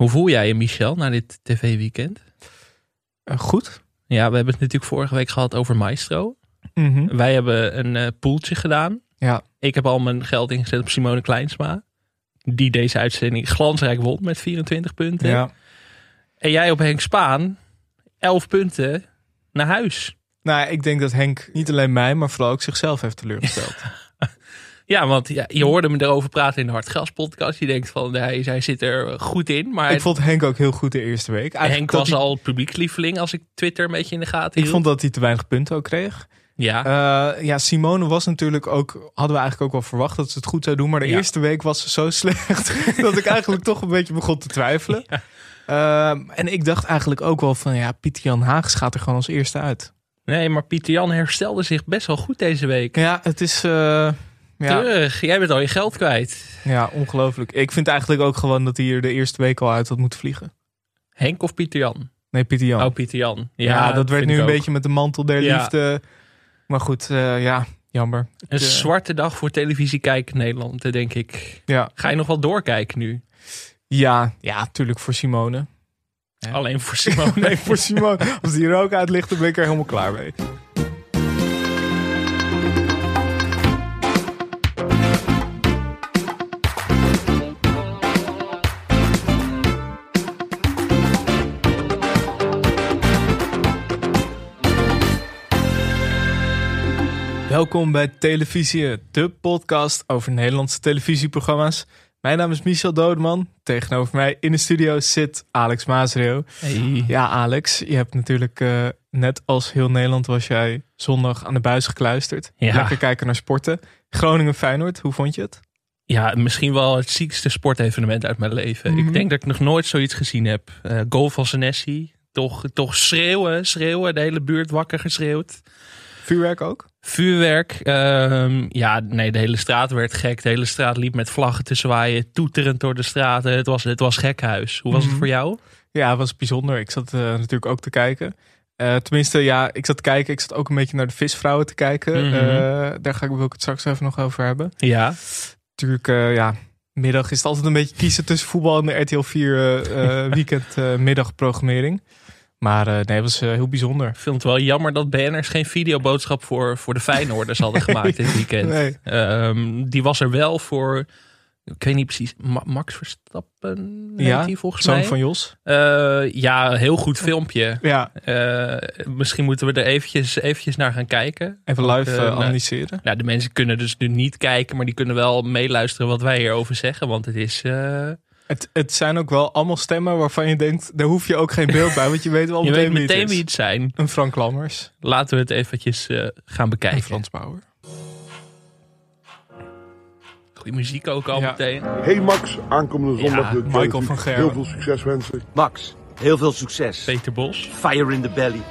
Hoe voel jij je, Michel, na dit tv-weekend? Eh, goed. Ja, we hebben het natuurlijk vorige week gehad over Maestro. Mhm. Wij hebben een eh poeltje gedaan. Ja. Ik heb al mijn geld ingezet op Simone Kleinsma. Die deze uitzending glansrijk won met 24 punten. ja. En jij op Henk Spaan, 11 punten naar huis. Nou, ik denk dat Henk niet alleen mij, maar vooral ook zichzelf heeft teleurgesteld. Ja, want ja, je hoorde me erover praten in de Hartgras podcast. Je denkt van, hij, hij zit er goed in. Maar ik vond Henk ook heel goed de eerste week. Eigenlijk Henk was hij- al publiekslieveling als ik Twitter een beetje in de gaten Ik hield. vond dat hij te weinig punten ook kreeg. Ja, Eh, ja, Simone was natuurlijk ook, hadden we eigenlijk ook wel verwacht dat ze het goed zou doen. Maar de Ja. eerste week was ze zo slecht dat ik eigenlijk toch een beetje begon te twijfelen. Ehm, en ik dacht eigenlijk ook wel van, ja, Pieter Jan Haags gaat er gewoon als eerste uit. nee, maar Pieter Jan herstelde zich best wel goed deze week. Ja, het is, eh, ja, Terug, jij bent al je geld kwijt. ja, ongelooflijk. Ik vind eigenlijk ook gewoon dat hij hier de eerste week al uit had moeten vliegen. Henk of Pieter Jan? Nee, Pieter Jan. Oh, Pieter Jan. ja, dat werd nu een ook. beetje met de mantel der Ja. liefde. Maar goed, eh, ja, jammer. Een eh, zwarte dag voor televisie kijken in Nederland, denk ik. Ja, Ga je nog wel doorkijken nu? ja, ja, tuurlijk voor Simone. Alleen voor Simone. Nee, voor Simone. Als die er ook uit ligt, dan ben ik er helemaal klaar mee. Welkom bij Televisie, de podcast over Nederlandse televisieprogramma's. Mijn naam is Michel Dodeman. Tegenover mij in de studio zit Alex Maasreel. Hey. Ja, Alex, je hebt natuurlijk eh, net als heel Nederland was jij zondag aan de buis gekluisterd. Ja. Lekker kijken naar sporten. Groningen-Feyenoord, hoe vond je het? Ja, misschien wel het ziekste sportevenement uit mijn leven. Mhm. Ik denk dat ik nog nooit zoiets gezien heb. Eh goal van Senesi. Toch, toch schreeuwen, schreeuwen. De hele buurt wakker geschreeuwd. Vuurwerk ook? Vuurwerk. ehm, ja, nee, de hele straat werd gek. De hele straat liep met vlaggen te zwaaien. Toeterend door de straten. Het was, het was gekhuis. Hoe was Mhm. het voor jou? Ja, het was bijzonder. Ik zat eh, natuurlijk ook te kijken. Eh, tenminste, ja, ik zat te kijken. Ik zat ook een beetje naar de visvrouwen te kijken. Mhm. Eh, daar ga ik, wil ik het straks even nog over hebben. Ja. Natuurlijk, ja, middag is het altijd een beetje kiezen tussen voetbal en de RTL 4 eh, eh, weekend middagprogrammering. Maar eh, nee, was eh, heel bijzonder. Ik vind het wel jammer dat BN'ers geen videoboodschap voor, voor de Feyenoorders hadden gemaakt dit weekend. Nee. Ehm, die was er wel voor, ik weet niet precies, Ma- Max Verstappen Ja, die volgens Zoon mij. van Jos. Eh, ja, heel goed filmpje. Ja, misschien moeten we er eventjes, eventjes naar gaan kijken. even live nou, analyseren. Nou, de mensen kunnen dus nu niet kijken, maar die kunnen wel meeluisteren wat wij hierover zeggen. Want het is, Het, het zijn ook wel allemaal stemmen waarvan je denkt, daar hoef je ook geen beeld bij, want je weet wel je meteen, weet meteen wie het zijn. Een Frank Lammers, Laten we het eventjes eh, gaan een bekijken. Frans Bauer. Goeie muziek ook al Ja. meteen. Hey Max, aankomende zondag Ja, de Michael van. Gerwen. Heel veel succes wensen. Max, heel veel succes. Peter Bos. Fire in the belly,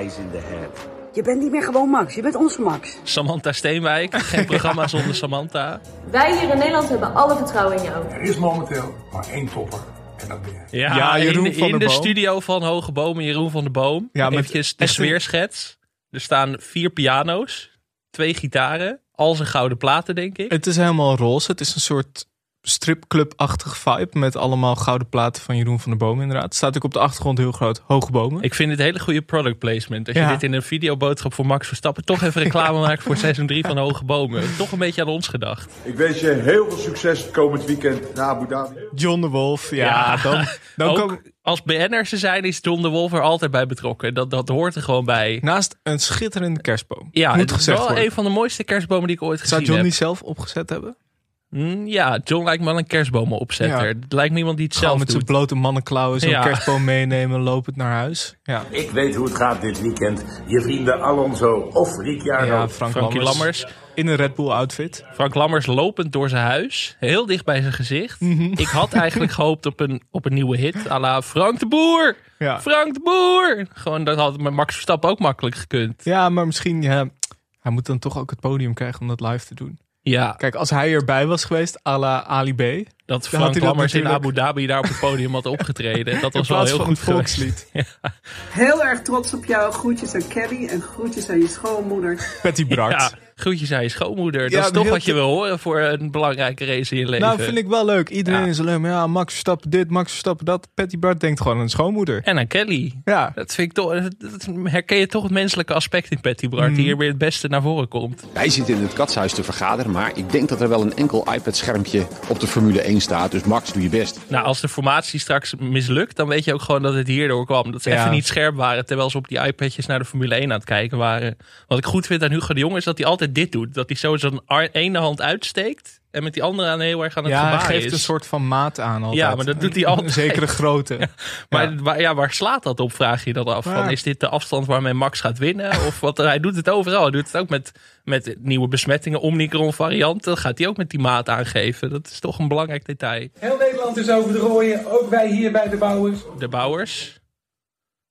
ice in the head. Je bent niet meer gewoon Max, je bent onze Max. Samantha Steenwijk. Geen programma zonder Samantha. Wij hier in Nederland hebben alle vertrouwen in jou. Er is momenteel maar één topper. En dat ben jij. Ja, Ja, Jeroen in, van in der de Boom. studio van Hoge Bomen, Jeroen van der Boom. Ja, met Eventjes de sfeerschets. Er staan vier piano's, twee gitaren, al zijn gouden platen, denk ik. Het is helemaal roze. Het is een soort stripclub-achtige vibe met allemaal gouden platen van Jeroen van der Boom inderdaad. Staat ook op de achtergrond heel groot, hoge bomen. Ik vind het hele goede product placement. Als je dit in een videoboodschap voor Max Verstappen toch even reclame maakt voor seizoen 3 van Hoge Bomen. Toch een beetje aan ons gedacht. Ik wens je heel veel succes het komend weekend naar Abu Dhabi. John de Wolf, ja, Ja. dan, dan Ook kom, als BN'ers te zijn is John de Wolf er altijd bij betrokken. Dat, dat hoort er gewoon bij. naast een schitterende kerstboom. Ja, moet het is gezegd wel worden. een van de mooiste kerstbomen die ik ooit Zou gezien John heb. die zelf opgezet hebben? Mm, Ja, John lijkt me wel een kerstbomenopzetter. Ja. Het lijkt me iemand die het Gewoon zelf met zijn doet. blote mannenklauwen zo'n Ja. kerstboom meenemen, lopend naar huis. Ja, Ik weet hoe het gaat dit weekend. Je vrienden Alonso of Ricciardo. ja Frank Lammers. Lammers. In een Red Bull outfit. Frank Lammers lopend door zijn huis. Heel dicht bij zijn gezicht. Mhm. Ik had eigenlijk gehoopt op een, op een nieuwe hit. à la Frank de Boer. Ja. Frank de Boer. Gewoon, dat had met Max Verstappen ook makkelijk gekund. ja, maar misschien, ja, hij moet dan toch ook het podium krijgen om dat live te doen. Ja, Kijk, als hij erbij was geweest, à la Ali B, Dat had Frank Lammers in Abu Dhabi daar op het podium had opgetreden. Dat was wel heel goed volkslied. Heel erg trots op jou. Groetjes aan Kelly en groetjes aan je schoonmoeder. Patty Bart. Ja, groetjes aan je schoonmoeder. Ja, dat is toch wat je te- wil horen voor een belangrijke race in je leven. Nou, vind ik wel leuk. Iedereen Ja. is alleen maar, ja, Max Verstappen dit, Max Verstappen dat. Patty Bart denkt gewoon aan een schoonmoeder. En aan Kelly. Ja, Dat vind ik toch, dat herken je toch het menselijke aspect in Patty Bart, Mhm. die hier weer het beste naar voren komt. Hij zit in het katshuis te vergaderen, maar ik denk dat er wel een enkel iPad-schermpje op de Formule 1 staat. Dus Max, doe je best. Nou, als de formatie straks mislukt, dan weet je ook gewoon dat het hierdoor kwam. Dat ze Ja. even niet scherp waren, terwijl ze op die iPadjes naar de Formule 1 aan het kijken waren. Wat ik goed vind aan Hugo de Jong is dat hij altijd dit doet. Dat hij zo zijn ene hand uitsteekt en met die andere aan heel erg aan het ja hij geeft is. een soort van maat aan altijd. Ja, maar dat doet hij altijd. Een zekere grootte. Maar waar, ja, waar slaat dat op, vraag je dan af. Van, Ja. is dit de afstand waarmee Max gaat winnen? Of wat, hij doet het overal. Hij doet het ook met, met nieuwe besmettingen, Omicron varianten. Dat gaat hij ook met die maat aangeven. Dat is toch een belangrijk detail. Heel Nederland is over de rooien, ook wij hier bij de Bouwers. De Bouwers,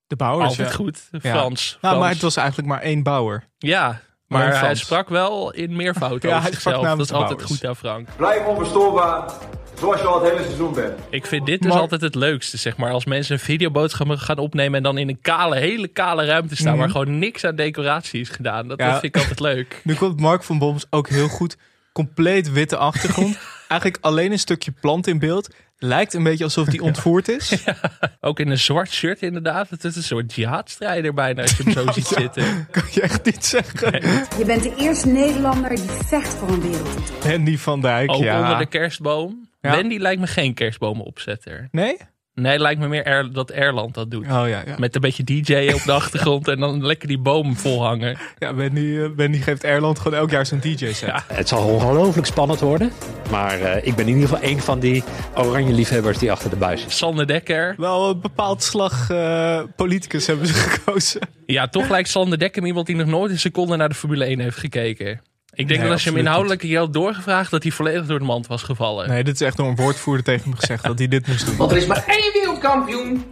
De bouwers, altijd ja. goed. Ja. Frans. Nou, maar Frans. het was eigenlijk maar één bouwer. Ja, Maar maar hij sprak wel in meervoud Ja, over zichzelf. Dat is altijd goed aan Frank. Blijf onverstoorbaar, zoals je al het hele seizoen bent. Ik vind dit dus Maar- altijd het leukste, zeg maar. Als mensen een videoboodschap gaan opnemen en dan in een kale, hele kale ruimte staan... Mhm. waar gewoon niks aan decoratie is gedaan. Dat, Ja. dat vind ik altijd leuk. Nu komt Mark van Boms ook heel goed. Compleet witte achtergrond. Eigenlijk alleen een stukje plant in beeld. Lijkt een beetje alsof die ontvoerd is. Ook in een zwart shirt inderdaad. Het is een soort jihadstrijder bijna als je hem zo ziet zitten. Kan je echt niet zeggen. Je bent de eerste Nederlander die vecht voor een wereldtitel. Wendy van Dijk, Ook ja. onder de kerstboom. Ja. Wendy lijkt me geen kerstbomenopzetter. Nee? Nee, lijkt me meer Er- dat Erland dat doet. Oh ja, ja. Met een beetje DJ op de achtergrond en dan lekker die boom volhangen. ja Wendy, eh, Wendy geeft Erland gewoon elk jaar zijn DJ-set. Ja. Het zal ongelooflijk spannend worden. Maar eh, ik ben in ieder geval een van die oranje liefhebbers die achter de buis is. Sander Dekker. Wel een bepaald slag eh, politicus hebben ze gekozen. Ja, toch lijkt Sander Dekker iemand die nog nooit een seconde naar de Formule 1 heeft gekeken. Ik denk Nee, dat als je hem inhoudelijk hier had doorgevraagd, dat hij volledig door de mand was gevallen. Nee, dit is echt door een woordvoerder tegen hem gezegd dat hij dit moest doen. Want er is maar één wereldkampioen.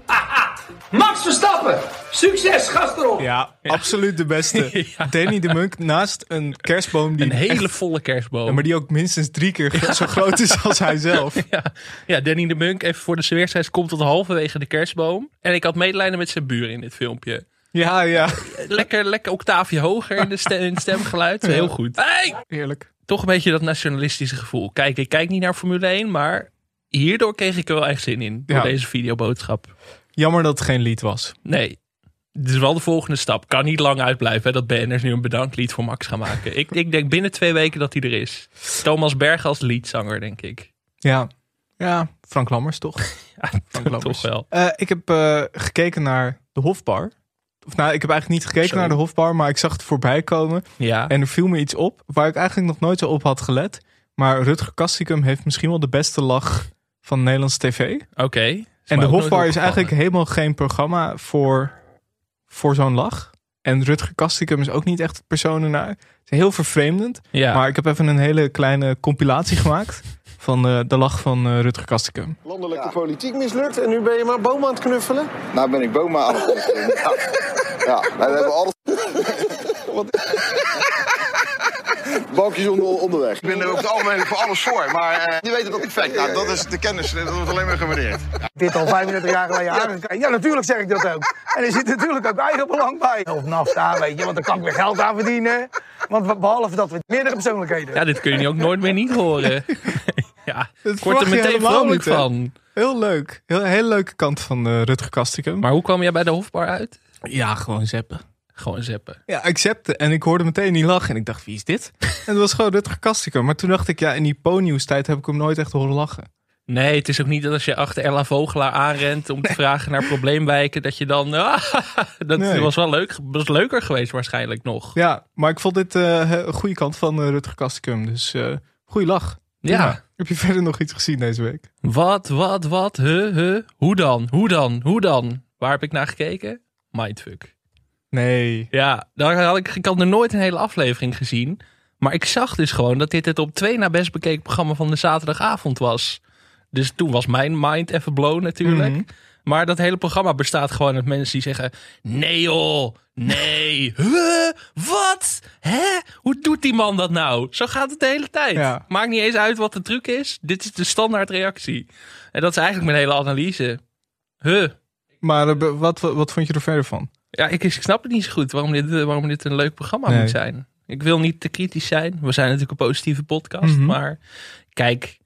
Max Verstappen. Succes, gast erop. Ja, absoluut de beste. Ja. Danny de Munk naast een kerstboom die Een hele echt- volle kerstboom. Maar die ook minstens drie keer zo groot is als hij zelf. Ja, ja, Danny de Munk, even voor de weerschijns, komt tot halverwege de kerstboom. En ik had medelijden met zijn buren in dit filmpje. Ja, ja, Lekker, lekker octaafje hoger in, de stem, in het stemgeluid. Heel goed. Hey! heerlijk. Toch een beetje dat nationalistische gevoel. Kijk, ik kijk niet naar Formule 1, maar hierdoor kreeg ik er wel echt zin in. Door Ja. deze videoboodschap. Jammer dat het geen lied was. Nee. Dit is wel de volgende stap. Kan niet lang uitblijven hè, dat BN'ers nu een bedanklied voor Max gaan maken. ik, ik denk binnen twee weken dat hij er is. Thomas Berg als liedzanger, denk ik. Ja, ja Frank Lammers toch? Ja, Lammers. toch wel. Eh, ik heb eh, gekeken naar de Hofbar. Of nou, ik heb eigenlijk niet gekeken naar de Hofbar, maar ik zag het voorbij komen. Ja. En er viel me iets op waar ik eigenlijk nog nooit zo op had gelet. Maar Rutger Kastikum heeft misschien wel de beste lach van Nederlandse tv. Oké. En de Hofbar is eigenlijk helemaal geen programma voor, voor zo'n lach. En Rutger Kastikum is ook niet echt het persoon ernaar. Het is heel vervreemdend. Ja. Maar ik heb even een hele kleine compilatie gemaakt van eh, de lach van eh, Rutger Kastikum. Landelijke politiek mislukt en nu ben je maar boom aan het knuffelen? Nou ben ik Boma aan het knuffelen. Ja, ja we hebben alles... Bankjes onder, onderweg. Ik ben er over het algemeen voor alles voor, maar eh, je weet het ook perfect. Nou, dat is de kennis, dat wordt alleen maar gewaardeerd. Dit al 35 jaar geleden aangekeken. Ja, natuurlijk zeg ik dat ook. En er zit natuurlijk ook eigen belang bij. Of naf staan, weet je, want dan kan ik weer geld aan verdienen. Want behalve dat we meerdere persoonlijkheden. Ja, dit kun je ook nooit meer niet horen. ja, Dat ik word er meteen vrolijk niet, van. Heel leuk. Heel, hele leuke kant van eh, Rutger Kastikum. Maar hoe kwam jij bij de Hofbar uit? Ja, gewoon zeppen. Gewoon zeppen. Ja, ik zepte en ik hoorde meteen die lach en ik dacht, wie is dit? en het was gewoon Rutger Kastikum. Maar toen dacht ik, ja, in die tijd heb ik hem nooit echt horen lachen. Nee, het is ook niet dat als je achter Ella Vogelaar aanrent om te vragen naar probleemwijken, dat je dan. dat Nee. was wel leuk. was leuker geweest waarschijnlijk nog. Ja, maar ik vond dit eh, een goede kant van eh, Rutger Kastikum. Dus eh goede lach. Ja. Heb je verder nog iets gezien deze week? Wat, wat, wat? Huh, huh? Hoe dan? Hoe dan? Hoe dan? Waar heb ik naar gekeken? Mindfuck. Nee. Ja, daar had ik, ik had nog nooit een hele aflevering gezien. Maar ik zag dus gewoon dat dit het op twee na best bekeken programma van de zaterdagavond was. Dus toen was mijn mind even blown natuurlijk. Mhm. Maar dat hele programma bestaat gewoon uit mensen die zeggen... Nee joh, nee, huh, wat, hè? Hoe doet die man dat nou? Zo gaat het de hele tijd. Ja. Maakt niet eens uit wat de truc is. Dit is de standaardreactie. En dat is eigenlijk mijn hele analyse. Huh. Maar eh, wat, wat, wat vond je er verder van? Ja, ik, ik snap het niet zo goed waarom dit, eh, waarom dit een leuk programma Nee. moet zijn. Ik wil niet te kritisch zijn. We zijn natuurlijk een positieve podcast. Mhm. Maar kijk,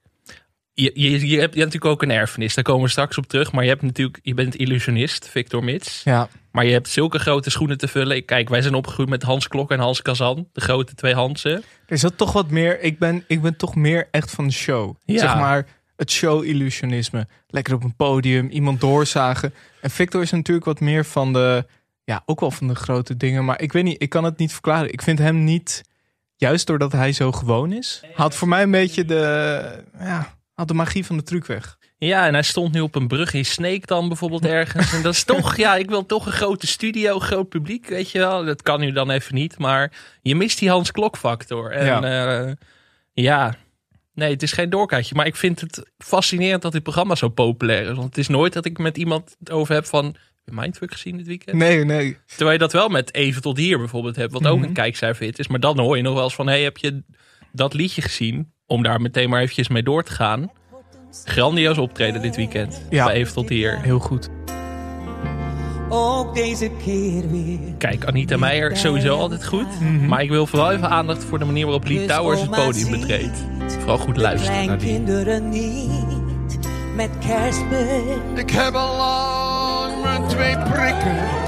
je, je, je, hebt, je hebt natuurlijk ook een erfenis. Daar komen we straks op terug. Maar je, hebt natuurlijk, je bent illusionist, Victor Mits. Ja. Maar je hebt zulke grote schoenen te vullen. Kijk, wij zijn opgegroeid met Hans Klok en Hans Kazan. De grote twee Hansen. Er zat toch wat meer. Ik ben, ik ben toch meer echt van de show. Ja. Zeg maar het show-illusionisme. Lekker op een podium, iemand doorzagen. En Victor is natuurlijk wat meer van de. Ja, ook wel van de grote dingen. Maar ik weet niet, ik kan het niet verklaren. Ik vind hem niet. Juist doordat hij zo gewoon is. Haalt voor mij een beetje de. Ja, haalt de magie van de truc weg. Ja, en hij stond nu op een brug in Sneek dan bijvoorbeeld ergens. En dat is toch, ja, ik wil toch een grote studio, groot publiek, weet je wel. Dat kan nu dan even niet, maar je mist die Hans Klok factor. En Ja. ja, ja. nee, het is geen doorkaartje. Maar ik vind het fascinerend dat dit programma zo populair is. Want het is nooit dat ik met iemand het over heb van, heb je Mindfuck gezien dit weekend? Nee, nee. Terwijl je dat wel met Even tot hier bijvoorbeeld hebt, wat ook Mhm. een kijkcijferhit is. Maar dan hoor je nog wel eens van, hey, heb je dat liedje gezien? Om daar meteen maar eventjes mee door te gaan. Grandioos optreden dit weekend. Ja. Bij Even tot hier. Heel goed. Ook deze keer weer. Kijk, Anita Meijer sowieso altijd goed. Mhm. Maar ik wil vooral even aandacht voor de manier waarop Lee Towers het podium betreedt. Vooral goed luisteren naar die. Niet met kerstmis. Ik heb al lang mijn twee prikken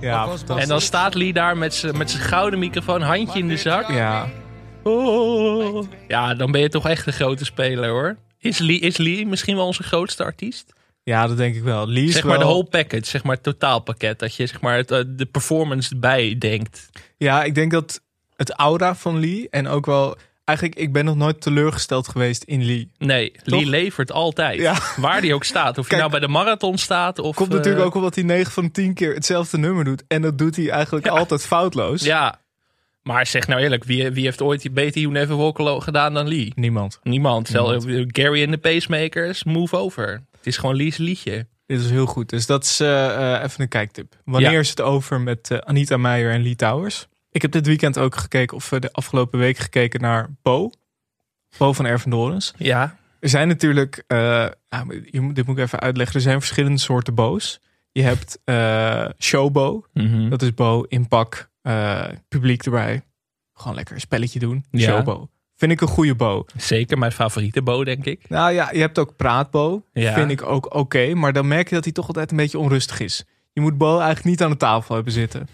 Ja, En dan staat Lee daar met zijn met zijn gouden microfoon, handje in de zak. Ja. Oh. Ja, dan ben je toch echt een grote speler hoor. Is Lee, is Lee misschien wel onze grootste artiest? Ja, dat denk ik wel. Lee is Zeg maar wel- de whole package, zeg maar het totaalpakket. Dat je zeg maar het, eh, de performance erbij denkt. Ja, ik denk dat het aura van Lee en ook wel... Eigenlijk, ik ben nog nooit teleurgesteld geweest in Lee. Nee, Lee levert altijd. Ja. Waar die ook staat. Of Kijk, nou bij de marathon staat of... Komt eh, natuurlijk ook omdat hij 9 van de 10 keer hetzelfde nummer doet. En dat doet hij eigenlijk altijd foutloos. Ja, maar zeg nou eerlijk, wie, wie heeft ooit Beter You Never Walk Alone gedaan dan Lee? Niemand. Niemand. Zelf, Niemand. Gary en de Pacemakers, move over. Het is gewoon Lee's liedje. Dit is heel goed. Dus dat is eh, eh, even een kijktip. Wanneer Ja. is het over met eh, Anita Meijer en Lee Towers? Ik heb dit weekend ook gekeken, of de afgelopen week gekeken naar Bo. Bo van Erven Dorens. Ja. Er zijn natuurlijk, eh, nou, dit moet ik even uitleggen. Er zijn verschillende soorten bo's. Je hebt eh showbo. Mhm. Dat is bo in pak, eh, publiek erbij. Gewoon lekker een spelletje doen. Ja. Showbo. Vind ik een goede bo. Zeker mijn favoriete Bo, denk ik. Nou ja, je hebt ook praatbo. Ja. Vind ik ook oké. maar dan merk je dat hij toch altijd een beetje onrustig is. Je moet Bo eigenlijk niet aan de tafel hebben zitten.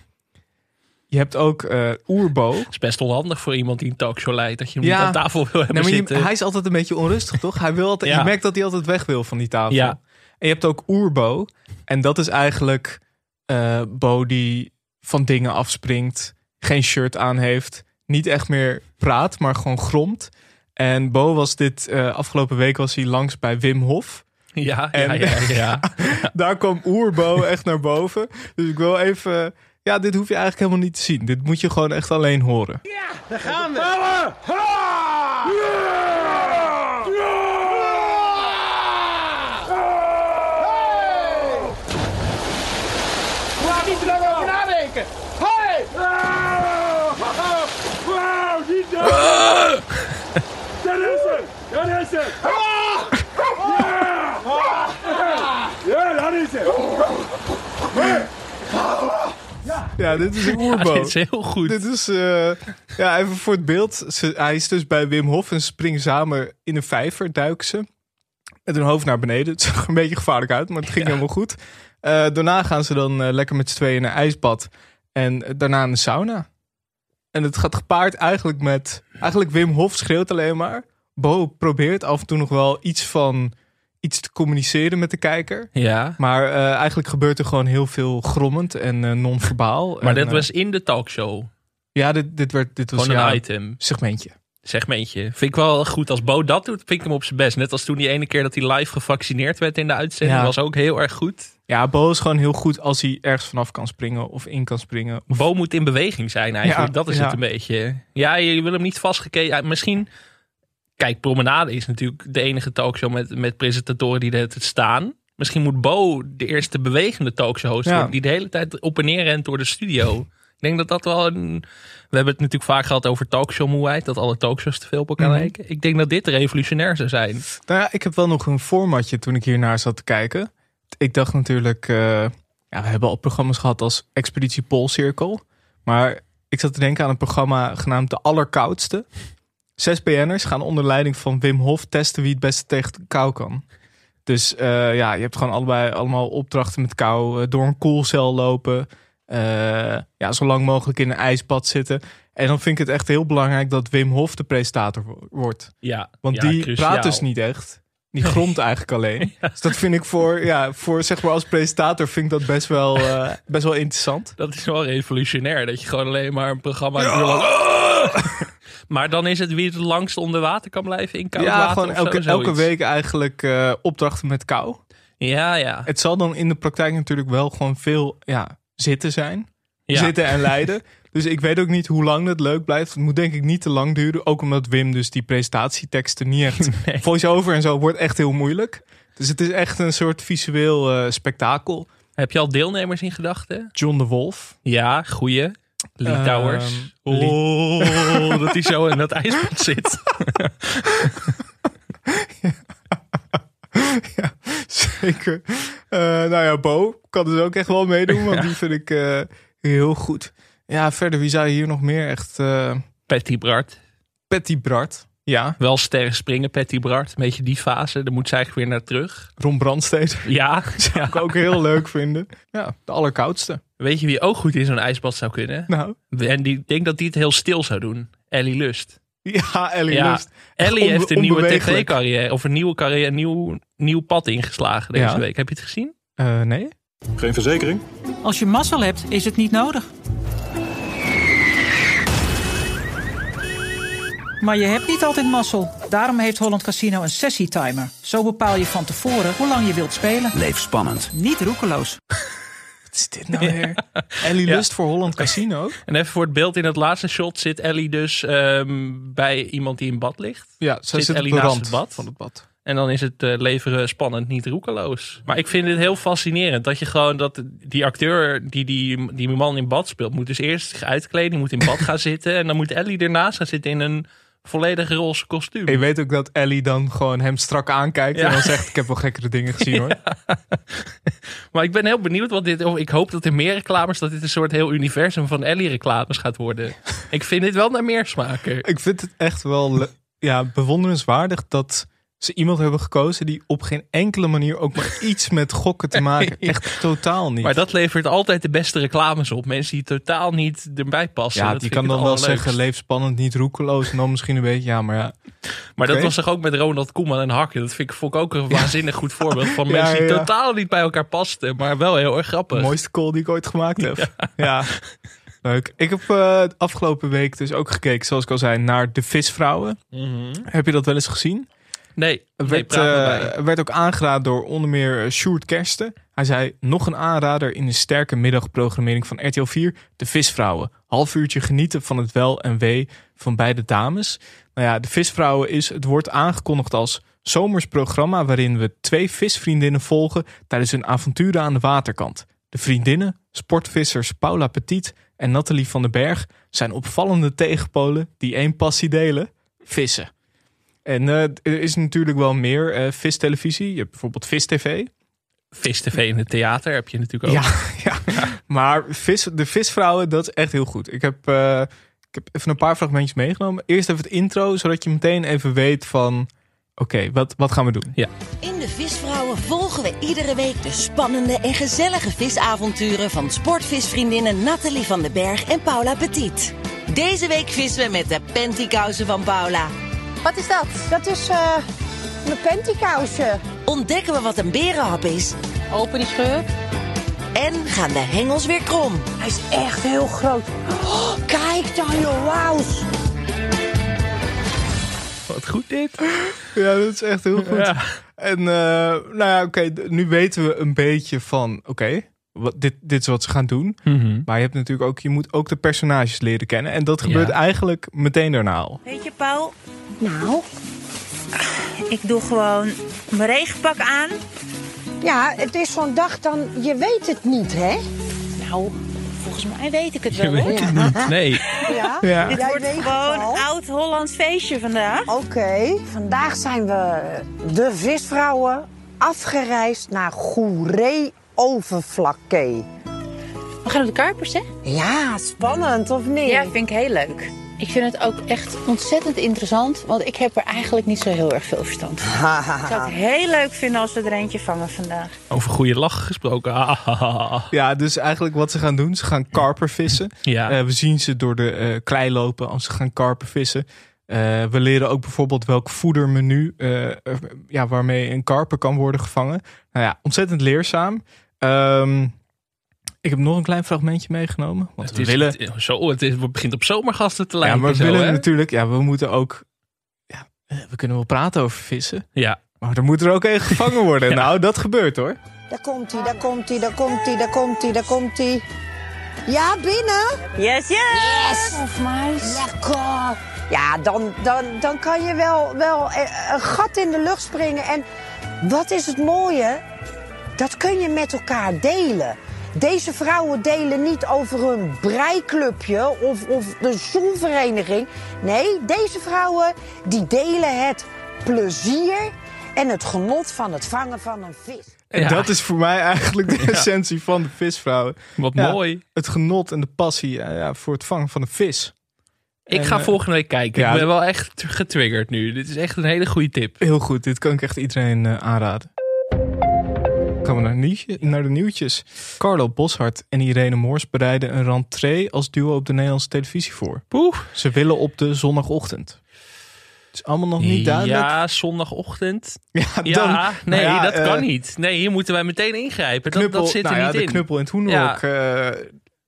Je hebt ook eh oerbo. Het is best onhandig voor iemand die een talkshow leidt. Dat je hem Ja. niet aan tafel wil hebben Nee, maar je- zitten. hij is altijd een beetje onrustig, toch? Hij wil altijd, Ja. Je merkt dat hij altijd weg wil van die tafel. Ja. En je hebt ook oerbo. En dat is eigenlijk eh Bo die van dingen afspringt. Geen shirt aan heeft. Niet echt meer praat, maar gewoon gromt. En Bo was dit, eh, afgelopen week was hij langs bij Wim Hof. Ja, En- ja, ja, ja. Daar kwam oerbo echt naar boven. Dus ik wil even... Ja, dit hoef je eigenlijk helemaal niet te zien. Dit moet je gewoon echt alleen horen. Daar gaan we. Laat niet te lang over nadenken. Hey! Wow, niet doen! Dat is het! Dat is het! Ja! Ja, dat is het! Ja, dit is een oerbo. dit is heel goed. Dit is, eh, ja, even voor het beeld. Ze, hij is dus bij Wim Hof en ze springen samen in een vijver, duiken ze. Met hun hoofd naar beneden. Het zag er een beetje gevaarlijk uit, maar het ging helemaal goed. Eh, daarna gaan ze dan eh, lekker met z'n tweeën in een ijsbad. En daarna in een sauna. En het gaat gepaard eigenlijk met... Eigenlijk Wim Hof schreeuwt alleen maar. Bo probeert af en toe nog wel iets van... Iets te communiceren met de kijker. Ja. Maar eh, eigenlijk gebeurt er gewoon heel veel grommend en eh, non-verbaal. Maar En, dat eh, was in de talkshow. Ja, dit, dit, werd, dit was Gewoon ja, een item. segmentje. Segmentje. Vind ik wel goed. Als Bo dat doet, vind ik hem op zijn best. Net als toen die ene keer dat hij live gevaccineerd werd in de uitzending. Ja. Was ook heel erg goed. Ja, Bo is gewoon heel goed als hij ergens vanaf kan springen of in kan springen. Of, Bo moet in beweging zijn eigenlijk. Ja, dat is het een beetje. Ja, je wil hem niet vastgekeken. Misschien Kijk, Promenade is natuurlijk de enige talkshow met, met presentatoren die er staan. Misschien moet Bo de eerste bewegende talkshow host Ja. worden. Die de hele tijd op en neer rent door de studio. Ik denk dat dat wel een... We hebben het natuurlijk vaak gehad over talkshowmoeheid. Dat alle talkshows te veel op elkaar Mhm. lijken. Ik denk dat dit revolutionair zou zijn. Nou ja, ik heb wel nog een formatje toen ik hiernaar zat te kijken. Ik dacht natuurlijk, eh, ja, we hebben al programma's gehad als Expeditie Poolcirkel. Maar ik zat te denken aan een programma genaamd De Allerkoudste. Zes BN'ers gaan onder leiding van Wim Hof testen wie het beste tegen kou kan. Dus eh, ja, je hebt gewoon allebei allemaal opdrachten met kou. eh, door een koelcel lopen. eh, ja, zo lang mogelijk in een ijsbad zitten. En dan vind ik het echt heel belangrijk dat Wim Hof de presentator wo- wordt. Ja, Want ja, die cruciaal. praat dus niet echt. Die gromt eigenlijk alleen. Dus dat vind ik voor, ja, voor zeg maar als presentator vind ik dat best wel, best wel interessant. Dat is wel revolutionair. Dat je gewoon alleen maar een programma... maar dan is het wie het langst onder water kan blijven in koud ja, water gewoon of zo, elke, elke week eigenlijk eh, opdrachten met kou. Ja, ja. Het zal dan in de praktijk natuurlijk wel gewoon veel ja, zitten zijn. Ja. Zitten en lijden. Dus ik weet ook niet hoe lang het leuk blijft. Het moet denk ik niet te lang duren. Ook omdat Wim dus die presentatieteksten niet echt... Voice-over en zo wordt echt heel moeilijk. Dus het is echt een soort visueel eh, spektakel. Heb je al deelnemers in gedachten? John de Wolf. Ja, goeie. Lee Ehm, Towers. Oh, dat hij zo in dat ijsbad zit. ja, zeker. Eh, nou ja, Bo kan dus ook echt wel meedoen, want die vind ik eh, heel goed. Ja, verder, wie zou je hier nog meer echt... eh Patty Bart. Patty Bart, ja. Wel sterren springen, Patty Bart. Een beetje die fase. Daar moet ze eigenlijk weer naar terug. Ron Brandstede. Ja. Zou ik ook heel leuk vinden. Ja, de allerkoudste. Weet je wie ook goed in zo'n ijsbad zou kunnen? Nou. En die ik denk dat die het heel stil zou doen. Ellie Lust. Ja, Ellie Ja, Lust. Ellie onbe- heeft een nieuwe tv-carrière. Of een nieuwe carrière, een nieuw, nieuw pad ingeslagen deze Ja. week. Heb je het gezien? Eh, nee. Geen verzekering? Als je mazzel hebt, is het niet nodig. Maar je hebt niet altijd mazzel. Daarom heeft Holland Casino een sessietimer. Zo bepaal je van tevoren hoe lang je wilt spelen. Leef spannend. Niet roekeloos. Wat is dit nou weer? Ellie Lust voor Holland Casino. En even voor het beeld in het laatste shot zit Ellie dus ehm, bij iemand die in bad ligt. Ja, zij zit Ellie de naast het bad. van het bad. En dan is het eh, leveren spannend, niet roekeloos. Maar ik vind het heel fascinerend dat je gewoon dat die acteur die die, die man in bad speelt, moet dus eerst zich uitkleden, moet in bad gaan zitten. En dan moet Ellie ernaast gaan zitten in een volledig roze kostuum. Je weet ook dat Ellie dan gewoon hem strak aankijkt Ja. en dan zegt: Ik heb wel gekkere dingen gezien hoor. Maar ik ben heel benieuwd wat dit. Of ik hoop dat er meer reclames, dat dit een soort heel universum van Ellie reclames gaat worden. ik vind dit wel naar meer smaken. Ik vind het echt wel ja, bewonderenswaardig dat ze iemand hebben gekozen die op geen enkele manier ook maar iets met gokken te maken. Echt totaal niet. Maar dat levert altijd de beste reclames op. Mensen die totaal niet erbij passen. ja, Dat die kan dan wel zeggen: leef spannend, niet roekeloos. En dan misschien een beetje, ja, maar ja. Maar dat was toch ook met Ronald Koeman en Hakken. Dat vind ik, vond ik ook een waanzinnig goed voorbeeld van Ja, mensen die ja. totaal niet bij elkaar pasten. Maar wel heel erg grappig. De mooiste call die ik ooit gemaakt heb. Ja. Leuk. Ik heb eh, afgelopen week dus ook gekeken, zoals ik al zei, naar De Visvrouwen. Mhm. Heb je dat wel eens gezien? Nee, Er werd, eh, werd ook aangeraden door onder meer eh, Sjoerd Kersten. Hij zei, nog een aanrader in de sterke middagprogrammering van RTL 4. De Visvrouwen. Half uurtje genieten van het wel en wee van beide dames. Nou ja, De Visvrouwen is, het wordt aangekondigd als zomers programma... waarin we twee visvriendinnen volgen tijdens hun avonturen aan de waterkant. De vriendinnen, sportvissers Paula Petit en Nathalie van den Berg... zijn opvallende tegenpolen die één passie delen. Vissen. En eh, er is natuurlijk wel meer eh vistelevisie. Je hebt bijvoorbeeld Vis TV. Vis TV in het theater heb je natuurlijk ook. Ja, ja. maar vis, de visvrouwen, dat is echt heel goed. Ik heb, eh, ik heb even een paar fragmentjes meegenomen. Eerst even het intro, zodat je meteen even weet van... Oké, wat, wat gaan we doen? Ja. In de Visvrouwen volgen we iedere week de spannende en gezellige visavonturen van sportvisvriendinnen Nathalie van den Berg en Paula Petit. Deze week vissen we met de pantykousen van Paula. Wat is dat? Dat is eh mijn pantykousje. Ontdekken we wat een berenhap is. Open die scheur. En gaan de hengels weer krom. Hij is echt heel groot. Oh, kijk dan joh, wauw. Wat goed dit. Ja, dat is echt heel goed. Ja. En eh, nou ja, oké, nu weten we een beetje van... Oké, wat dit, dit is wat ze gaan doen. Mhm. Maar je hebt natuurlijk ook, je moet ook de personages leren kennen. En dat gebeurt Ja. eigenlijk meteen daarna al. Weet je, Paul? Nou, Ik doe gewoon mijn regenpak aan. Ja, het is zo'n dag dan, je weet het niet, hè? Nou, volgens mij weet ik het Je wel. hoor. weet het niet. Nee. Ja, Ja. Dit Jij wordt gewoon al. oud-Hollands feestje vandaag. Oké, vandaag zijn we de visvrouwen afgereisd naar Goeree Overflakke. We gaan op de Karpers, hè? Ja, spannend of niet? Ja, vind ik heel leuk. Ik vind het ook echt ontzettend interessant, want ik heb er eigenlijk niet zo heel erg veel verstand van. Ik zou het heel leuk vinden als we er eentje vangen vandaag. Over goede lachen gesproken. Ah, Ja, dus eigenlijk wat ze gaan doen, ze gaan karper vissen. Ja. Eh, we zien ze door de eh, klei lopen als ze gaan karper vissen. Eh, we leren ook bijvoorbeeld welk voedermenu ja, waarmee een karper kan worden gevangen. Nou ja, ontzettend leerzaam. Ehm, ik heb nog een klein fragmentje meegenomen. Want Het, we is, willen, het, zo, het, is, het begint op zomergasten te ja, lijken. maar we zo, willen hè? natuurlijk, ja, we moeten ook, ja, we kunnen wel praten over vissen. Ja. Maar er moet er ook één gevangen worden. Nou, dat gebeurt hoor. Daar komt hij, daar komt hij, daar komt hij, daar komt hij, daar komt hij. Ja, binnen? Yes, yes! Yes! Of mais. Lekker! Ja, dan, dan, dan kan je wel, wel eh, een gat in de lucht springen. En wat is het mooie? Dat kun je met elkaar delen. Deze vrouwen delen niet over hun breiklubje of, of de zoenvereniging. Nee, deze vrouwen die delen het plezier en het genot van het vangen van een vis. En Ja. dat is voor mij eigenlijk de Ja. essentie van de visvrouwen. Wat Ja, mooi. Het genot en de passie ja, ja, voor het vangen van een vis. Ik En, ga eh, volgende week kijken. ja, ik ben wel echt getriggerd nu. Dit is echt een hele goede tip. Heel goed, dit kan ik echt iedereen eh, aanraden. Gaan we naar, nieuwtje, naar de nieuwtjes. Carlo Boshart en Irene Moors bereiden een rentree als duo op de Nederlandse televisie voor. Poeh. Ze willen op de zondagochtend. Het is allemaal nog niet duidelijk. Ja, zondagochtend. Ja, Ja, nee, nou ja, dat kan eh, niet. Nee, hier moeten wij meteen ingrijpen. Dat, Knuppel, dat zit er nou ja, niet de in. knuppel en het hoenderhok. eh,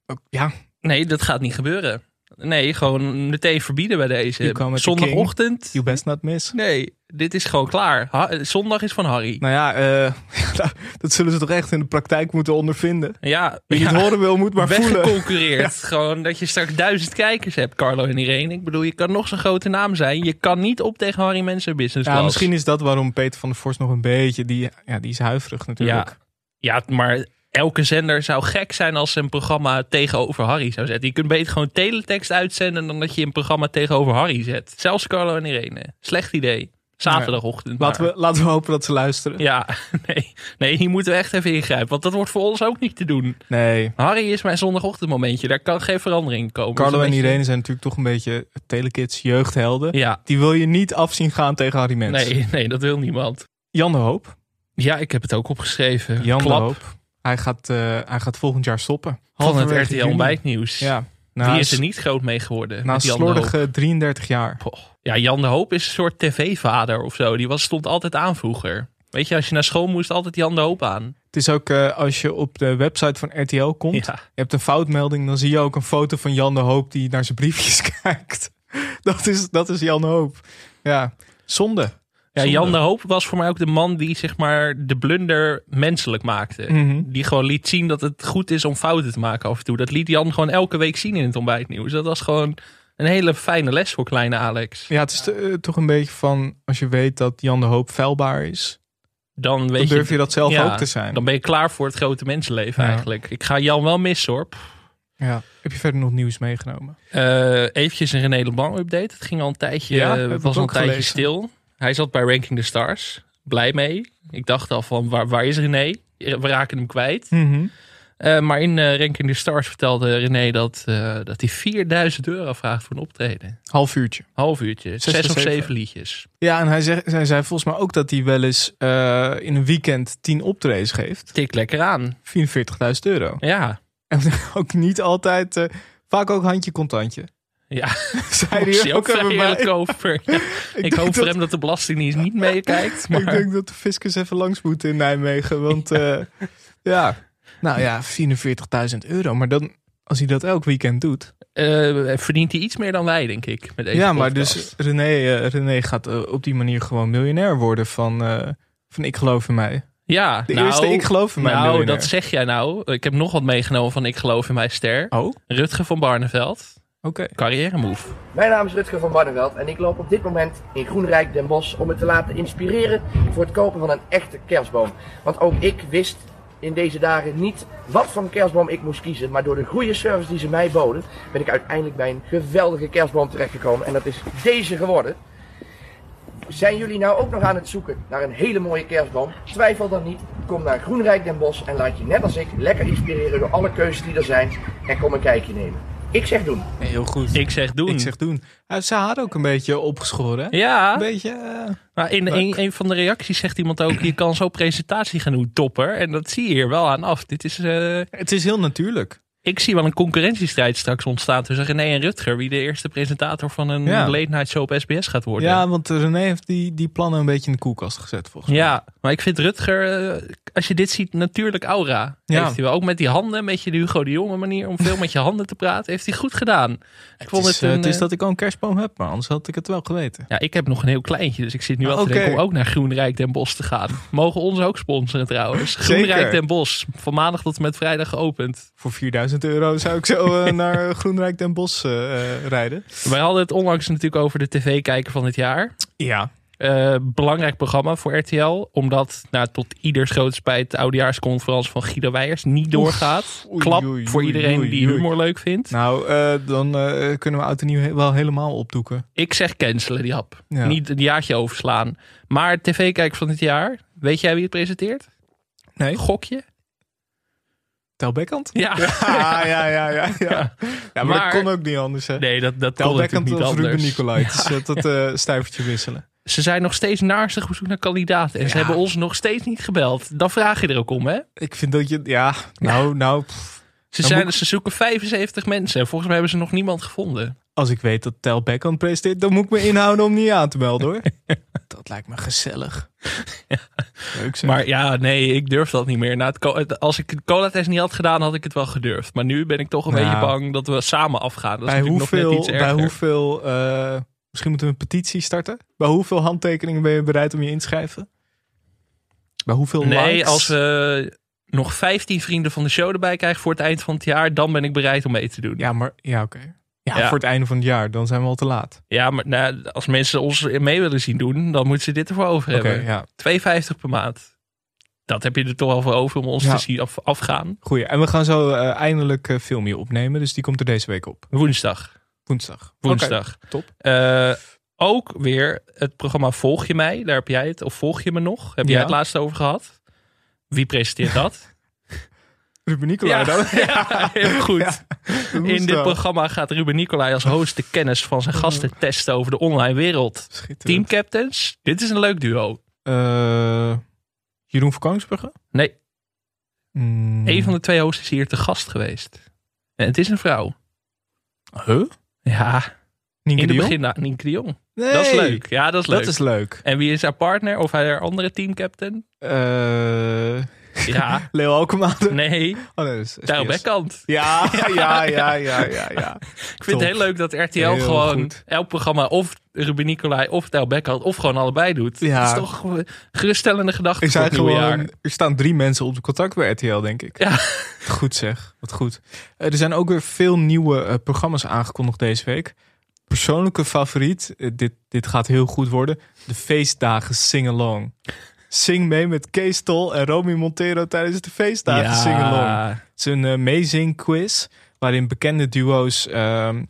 ook- ja, Nee, dat gaat niet gebeuren. Nee, gewoon meteen verbieden bij deze. Zondagochtend. you best not miss. Nee, dit is gewoon klaar. Ha- zondag is van Harry. Nou ja, eh, dat zullen ze toch echt in de praktijk moeten ondervinden. Ja, Wie het ja. horen wil, moet maar voelen. Weggeconcurreerd. Gewoon dat je straks duizend kijkers hebt, Carlo en Irene. Ik bedoel, je kan nog zo'n grote naam zijn. Je kan niet op tegen Harry Mensen Business Ja, misschien is dat waarom Peter van der Vorst nog een beetje... Die, ja, die is huiverig natuurlijk. Ja, ja, maar elke zender zou gek zijn als ze een programma tegenover Harry zou zetten. Je kunt beter gewoon teletext uitzenden dan dat je een programma tegenover Harry zet. Zelfs Carlo en Irene. Slecht idee. Zaterdagochtend. Laten we, laten we hopen dat ze luisteren. Ja, nee. nee, hier moeten we echt even ingrijpen. Want dat wordt voor ons ook niet te doen. Nee. Harry is mijn zondagochtendmomentje. Daar kan geen verandering in komen. Carlo en beetje- Irene zijn natuurlijk toch een beetje telekids, jeugdhelden. Ja. Die wil je niet afzien gaan tegen Harry Mens. Nee, nee, dat wil niemand. Jan de Hoop. Ja, ik heb het ook opgeschreven. Jan Klap de Hoop. Hij gaat, eh, hij gaat volgend jaar stoppen. van het RTL ontbijtnieuws. Ja. Wie Nou, is er niet groot mee geworden? Na slordige 33 jaar. Poh. Ja, Jan de Hoop is een soort tv-vader of zo. Die was, stond altijd aan vroeger. Weet je, als je naar school moest, altijd Jan de Hoop aan. Het is ook eh, als je op de website van RTL komt. Ja. Je hebt een foutmelding. Dan zie je ook een foto van Jan de Hoop die naar zijn briefjes kijkt. Dat is, dat is Jan de Hoop. Ja, zonde. Ja, Zonde. Jan de Hoop was voor mij ook de man die zeg maar de blunder menselijk maakte. Mhm. Die gewoon liet zien dat het goed is om fouten te maken af en toe. Dat liet Jan gewoon elke week zien in het ontbijtnieuws. Dat was gewoon een hele fijne les voor kleine Alex. Ja, het is eh, toch een beetje van als je weet dat Jan de Hoop vuilbaar is. Dan, weet durf je dat zelf ja, ook te zijn. Dan ben je klaar voor het grote mensenleven Ja. eigenlijk. Ik ga Jan wel missen hoor. Ja. Heb je verder nog nieuws meegenomen? Eh eventjes een René Leblanc update. Het ging al een tijdje, Ja, eh, was al een tijdje gelezen. stil. Hij zat bij Ranking the Stars. Blij mee. Ik dacht al van waar, waar is René? We raken hem kwijt. Mhm. Eh, maar in eh, Ranking the Stars vertelde René dat, eh, dat hij 4000 euro vraagt voor een optreden. Half uurtje. Half uurtje. Zes, Zes of zeven. liedjes. Ja, en hij, zegt, hij zei volgens mij ook dat hij wel eens in een weekend 10 optredens geeft. Tik lekker aan. 44.000 euro. Ja. En ook niet altijd, vaak ook handje contantje. Ja, Zei hij ook ook bij. over. Ja. Ik, hoop voor dat- hem dat de Belastingdienst niet meekijkt. Maar... Ik denk dat de fiscus even langs moet in Nijmegen. Want eh, ja, nou ja, 44.000 euro. Maar dan, als hij dat elk weekend doet. Eh, verdient hij iets meer dan wij, denk ik. Met deze ja, maar dus René, eh, René gaat op die manier gewoon miljonair worden van, van Ik Geloof in Mij. Ja, De nou, eerste Ik Geloof in Mij Nou, miljonair. dat zeg jij nou. Ik heb nog wat meegenomen van Ik geloof in mij ster. Oh? Rutger van Barneveld. Oké. Carrière move. Mijn naam is Rutger van Barneveld en ik loop op dit moment in Groenrijk Den Bosch om me te laten inspireren voor het kopen van een echte kerstboom. Want ook ik wist in deze dagen niet wat voor kerstboom ik moest kiezen. Maar door de goede service die ze mij boden, ben ik uiteindelijk bij een geweldige kerstboom terechtgekomen. En dat is deze geworden. Zijn jullie nou ook nog aan het zoeken naar een hele mooie kerstboom? Twijfel dan niet. Kom naar Groenrijk Den Bosch en laat je net als ik lekker inspireren door alle keuzes die er zijn. En kom een kijkje nemen. Ik zeg doen. Heel goed. Ik zeg doen. Ik zeg doen. Uh, ze had ook een beetje opgeschoren. hè? Ja. Een beetje. eh, Maar in een, een van de reacties zegt iemand ook: je kan zo presentatie gaan doen, topper. En dat zie je hier wel aan af. Dit is. eh, het is heel natuurlijk. Ik zie wel een concurrentiestrijd straks ontstaan tussen René en Rutger. Wie de eerste presentator van een Ja. late night show op SBS gaat worden. Ja, want René heeft die, die plannen een beetje in de koelkast gezet volgens mij. Ja, maar ik vind Rutger, eh, als je dit ziet, natuurlijk aura. Ja. Heeft hij wel. Ook met die handen, een beetje de Hugo de Jonge manier om veel met je handen te praten. Heeft hij goed gedaan. Ik vond Het het, is, eh, een, het is eh, dat ik al een kerstboom heb, maar anders had ik het wel geweten. Ja, ik heb nog een heel kleintje, dus ik zit nu al te Oké. denken om ook naar Groenrijk Den Bosch te gaan. Mogen ons ook sponsoren trouwens. Groenrijk Den Bosch, van maandag tot en met vrijdag geopend. Voor 4000 euro zou ik zo eh, naar Groenrijk Den Bosch eh, eh, rijden. Wij hadden het onlangs natuurlijk over de tv-kijker van het jaar. Ja. Belangrijk programma voor RTL, omdat nou, tot ieders grote spijt de oudejaarsconferentie van Guido Weijers niet doorgaat. Oei, Klap oei, voor iedereen die humor leuk vindt. Nou, dan kunnen we oud en nieuw wel helemaal opdoeken. Ik zeg cancelen die hap. Ja. Niet een jaartje overslaan. Maar tv-kijker van het jaar, weet jij wie het presenteert? Nee. Gokje? Tel Beckhand? Ja. Ja, ja, ja, ja. ja. ja maar, Maar- dat kon ook niet anders, hè? Nee, dat, dat Tel kon Beckhand niet anders. Ruben Nicolai. Het is dat eh stuivertje wisselen. Ze zijn nog steeds naarstig op zoek naar kandidaten. En ze hebben ons nog steeds niet gebeld. Dan vraag je er ook om, hè? Ik vind dat je... Ja, nou, nou... pff. Ze, zijn, ze zoeken 75 mensen. En volgens mij hebben ze nog niemand gevonden. Als ik weet dat Tel Beckhand presenteert, dan moet ik me inhouden om niet aan te melden, hoor. dat lijkt me gezellig. Leuk zeg. Maar ja, nee, ik durf dat niet meer. Na het, als ik de cola-test niet had gedaan, had ik het wel gedurfd. Maar nu ben ik toch een Nou. beetje bang dat we samen afgaan. Dat is bij natuurlijk nog hoeveel, net iets bij hoeveel eh, misschien moeten we een petitie starten. Bij hoeveel handtekeningen ben je bereid om je in te schrijven? Bij hoeveel Nee, likes? als we nog 15 vrienden van de show erbij krijgen voor het eind van het jaar, dan ben ik bereid om mee te doen. Ja, maar ja, oké. Ja, Ja. voor het einde van het jaar, dan zijn we al te laat. Ja, maar nou, als mensen ons mee willen zien doen, dan moeten ze dit ervoor over Oké, hebben. ja. 2,50 per maand. Dat heb je er toch al voor over om ons Ja. te zien af, afgaan. Goeie. En we gaan zo eh, eindelijk uh, filmpje opnemen, dus die komt er deze week op. Woensdag. Woensdag. Woensdag. Oké, top. Eh, ook weer het programma Volg je mij. Daar heb jij het, of volg je me nog? Heb jij Ja. het laatst over gehad? Wie presenteert dat? Ruben Nicolai Ja, dan? ja, heel goed. In dit programma gaat Ruben Nicolai als host de kennis van zijn gasten testen over de online wereld. Team captains, dit is een leuk duo. Eh, Jeroen van? Nee, Mm, een van de twee hosts is hier te gast geweest. En het is een vrouw. Huh? Ja, Nienke in de het begin nou, Nienke de Jong. Nee. Dat is leuk. Ja, dat is leuk. Dat is leuk. En wie is haar partner of haar andere teamcaptain? Eh Ja, Leo Alkemaande? nee, Oh, nee, is Tijl. Bekkant. Ja, ja, ja, ja, ja, ja. Ik vind het heel leuk dat RTL gewoon elk programma of Ruben Nicolai of Tijl Bekkant of gewoon allebei doet. Ja. Dat is toch geruststellende gedachte voor zijn het nieuwe jaar. gewoon, er staan drie mensen op de contact bij RTL, denk ik. Ja. Goed zeg, wat goed. Eh, er zijn ook weer veel nieuwe eh, programma's aangekondigd deze week. Persoonlijke favoriet, eh, dit, dit gaat heel goed worden. De feestdagen Sing Along. Zing mee met Kees Tol en Romy Montero tijdens de feestdagen Ja. Along. Het is een amazing quiz waarin bekende duo's ehm,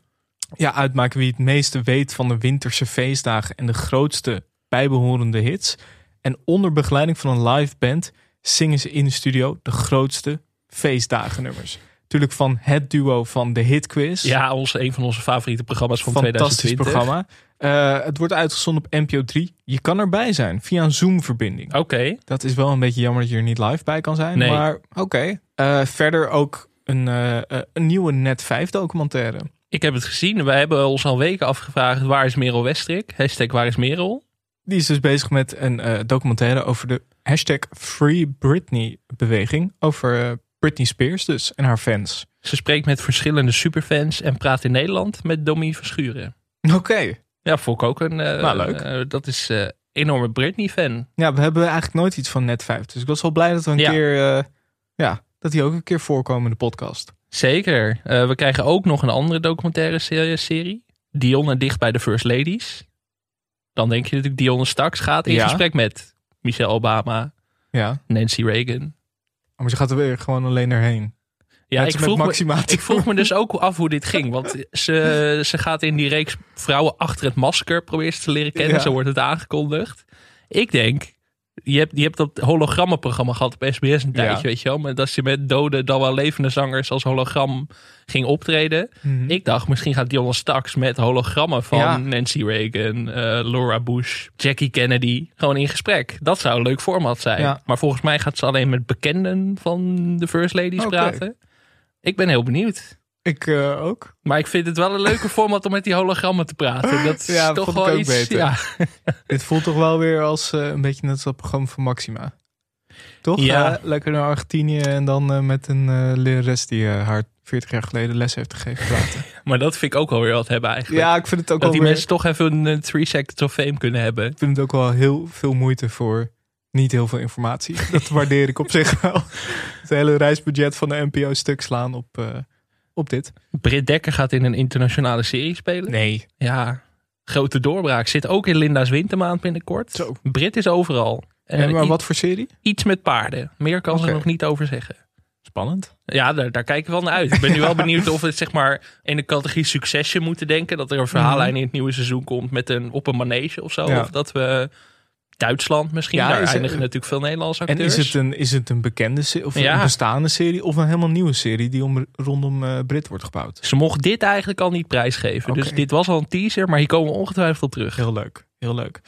ja, uitmaken wie het meeste weet van de winterse feestdagen en de grootste bijbehorende hits. En onder begeleiding van een live band zingen ze in de studio de grootste feestdagennummers. Natuurlijk van het duo van de Hit Quiz. Ja, ons, een van onze favoriete programma's van Fantastisch 2020. programma. Eh, het wordt uitgezonden op NPO 3. Je kan erbij zijn via een Zoom-verbinding. Oké. Dat is wel een beetje jammer dat je er niet live bij kan zijn. Nee. Maar oké. Eh, verder ook een, eh, een nieuwe Net 5 documentaire. Ik heb het gezien. Wij hebben ons al weken afgevraagd waar is Merel Westrik? Hashtag waar is Merel? Die is dus bezig met een documentaire over de hashtag Free Britney beweging. Over Britney Spears dus en haar fans. Ze spreekt met verschillende superfans en praat in Nederland met Domie Verschuren. Oké. Ja, vond ik ook een... eh, Nou, leuk. eh, dat is eh enorme Britney-fan. Ja, we hebben eigenlijk nooit iets van Net 5. Dus ik was wel blij dat we een Ja. keer... eh, ja, dat die ook een keer voorkomen in de podcast. Zeker. Eh, we krijgen ook nog een andere documentaire serie. serie. Dionne dicht bij de First Ladies. Dan denk je natuurlijk Dionne straks gaat in Ja. gesprek met Michelle Obama, Ja. Nancy Reagan. Oh, maar ze gaat er weer gewoon alleen erheen. Ja, ik vroeg, me, ik vroeg me dus ook af hoe dit ging. Want ze, ze gaat in die reeks vrouwen achter het masker proberen ze te leren kennen. Ja. Zo wordt het aangekondigd. Ik denk, je hebt, je hebt dat hologrammenprogramma gehad op SBS een tijdje, Ja. weet je wel. Maar dat je met dode, dan wel levende zangers als hologram ging optreden. Mhm. Ik dacht, misschien gaat Dionne straks met hologrammen van Ja. Nancy Reagan, eh, Laura Bush, Jackie Kennedy gewoon in gesprek. Dat zou een leuk format zijn. Ja. Maar volgens mij gaat ze alleen met bekenden van de First Ladies praten. Ik ben heel benieuwd. Ik eh, ook. Maar ik vind het wel een leuke format om met die hologrammen te praten. Dat is Ja, toch wel iets. beter. Ja. Dit voelt toch wel weer als eh, een beetje net als dat programma van Maxima. Toch? Ja. Eh, lekker naar Argentinië en dan met een lerares die haar 40 jaar geleden les heeft gegeven praten. Maar dat vind ik ook wel weer wat hebben eigenlijk. ja, ik vind het ook dat die weer- mensen toch even een eh, three seconds of fame kunnen hebben. Ik vind het ook wel heel veel moeite voor niet heel veel informatie. Dat waardeer ik op zich wel. Het hele reisbudget van de NPO stuk slaan op, eh, op dit. Britt Dekker gaat in een internationale serie spelen. Nee. Ja, grote doorbraak. Zit ook in Linda's Wintermaand binnenkort. Zo. Brit is overal. En maar i- wat voor serie? Iets met paarden. Meer kan ze nog niet over zeggen. Spannend. Ja, daar, daar kijk ik wel naar uit. Ik ben nu wel benieuwd of we het zeg maar in de categorie Succession moeten denken. Dat er een verhaallijn in het nieuwe seizoen komt met een, op een manege of zo. Mhm. Ja. Of dat we Duitsland misschien. Ja, daar het- eindigen natuurlijk veel Nederlandse En acteurs. is het een, is het een bekende of Ja. een bestaande serie of een helemaal nieuwe serie die om, rondom eh Brit wordt gebouwd? Ze mocht dit eigenlijk al niet prijsgeven. Dus dit was al een teaser, maar hier komen we ongetwijfeld terug. Heel leuk, heel leuk.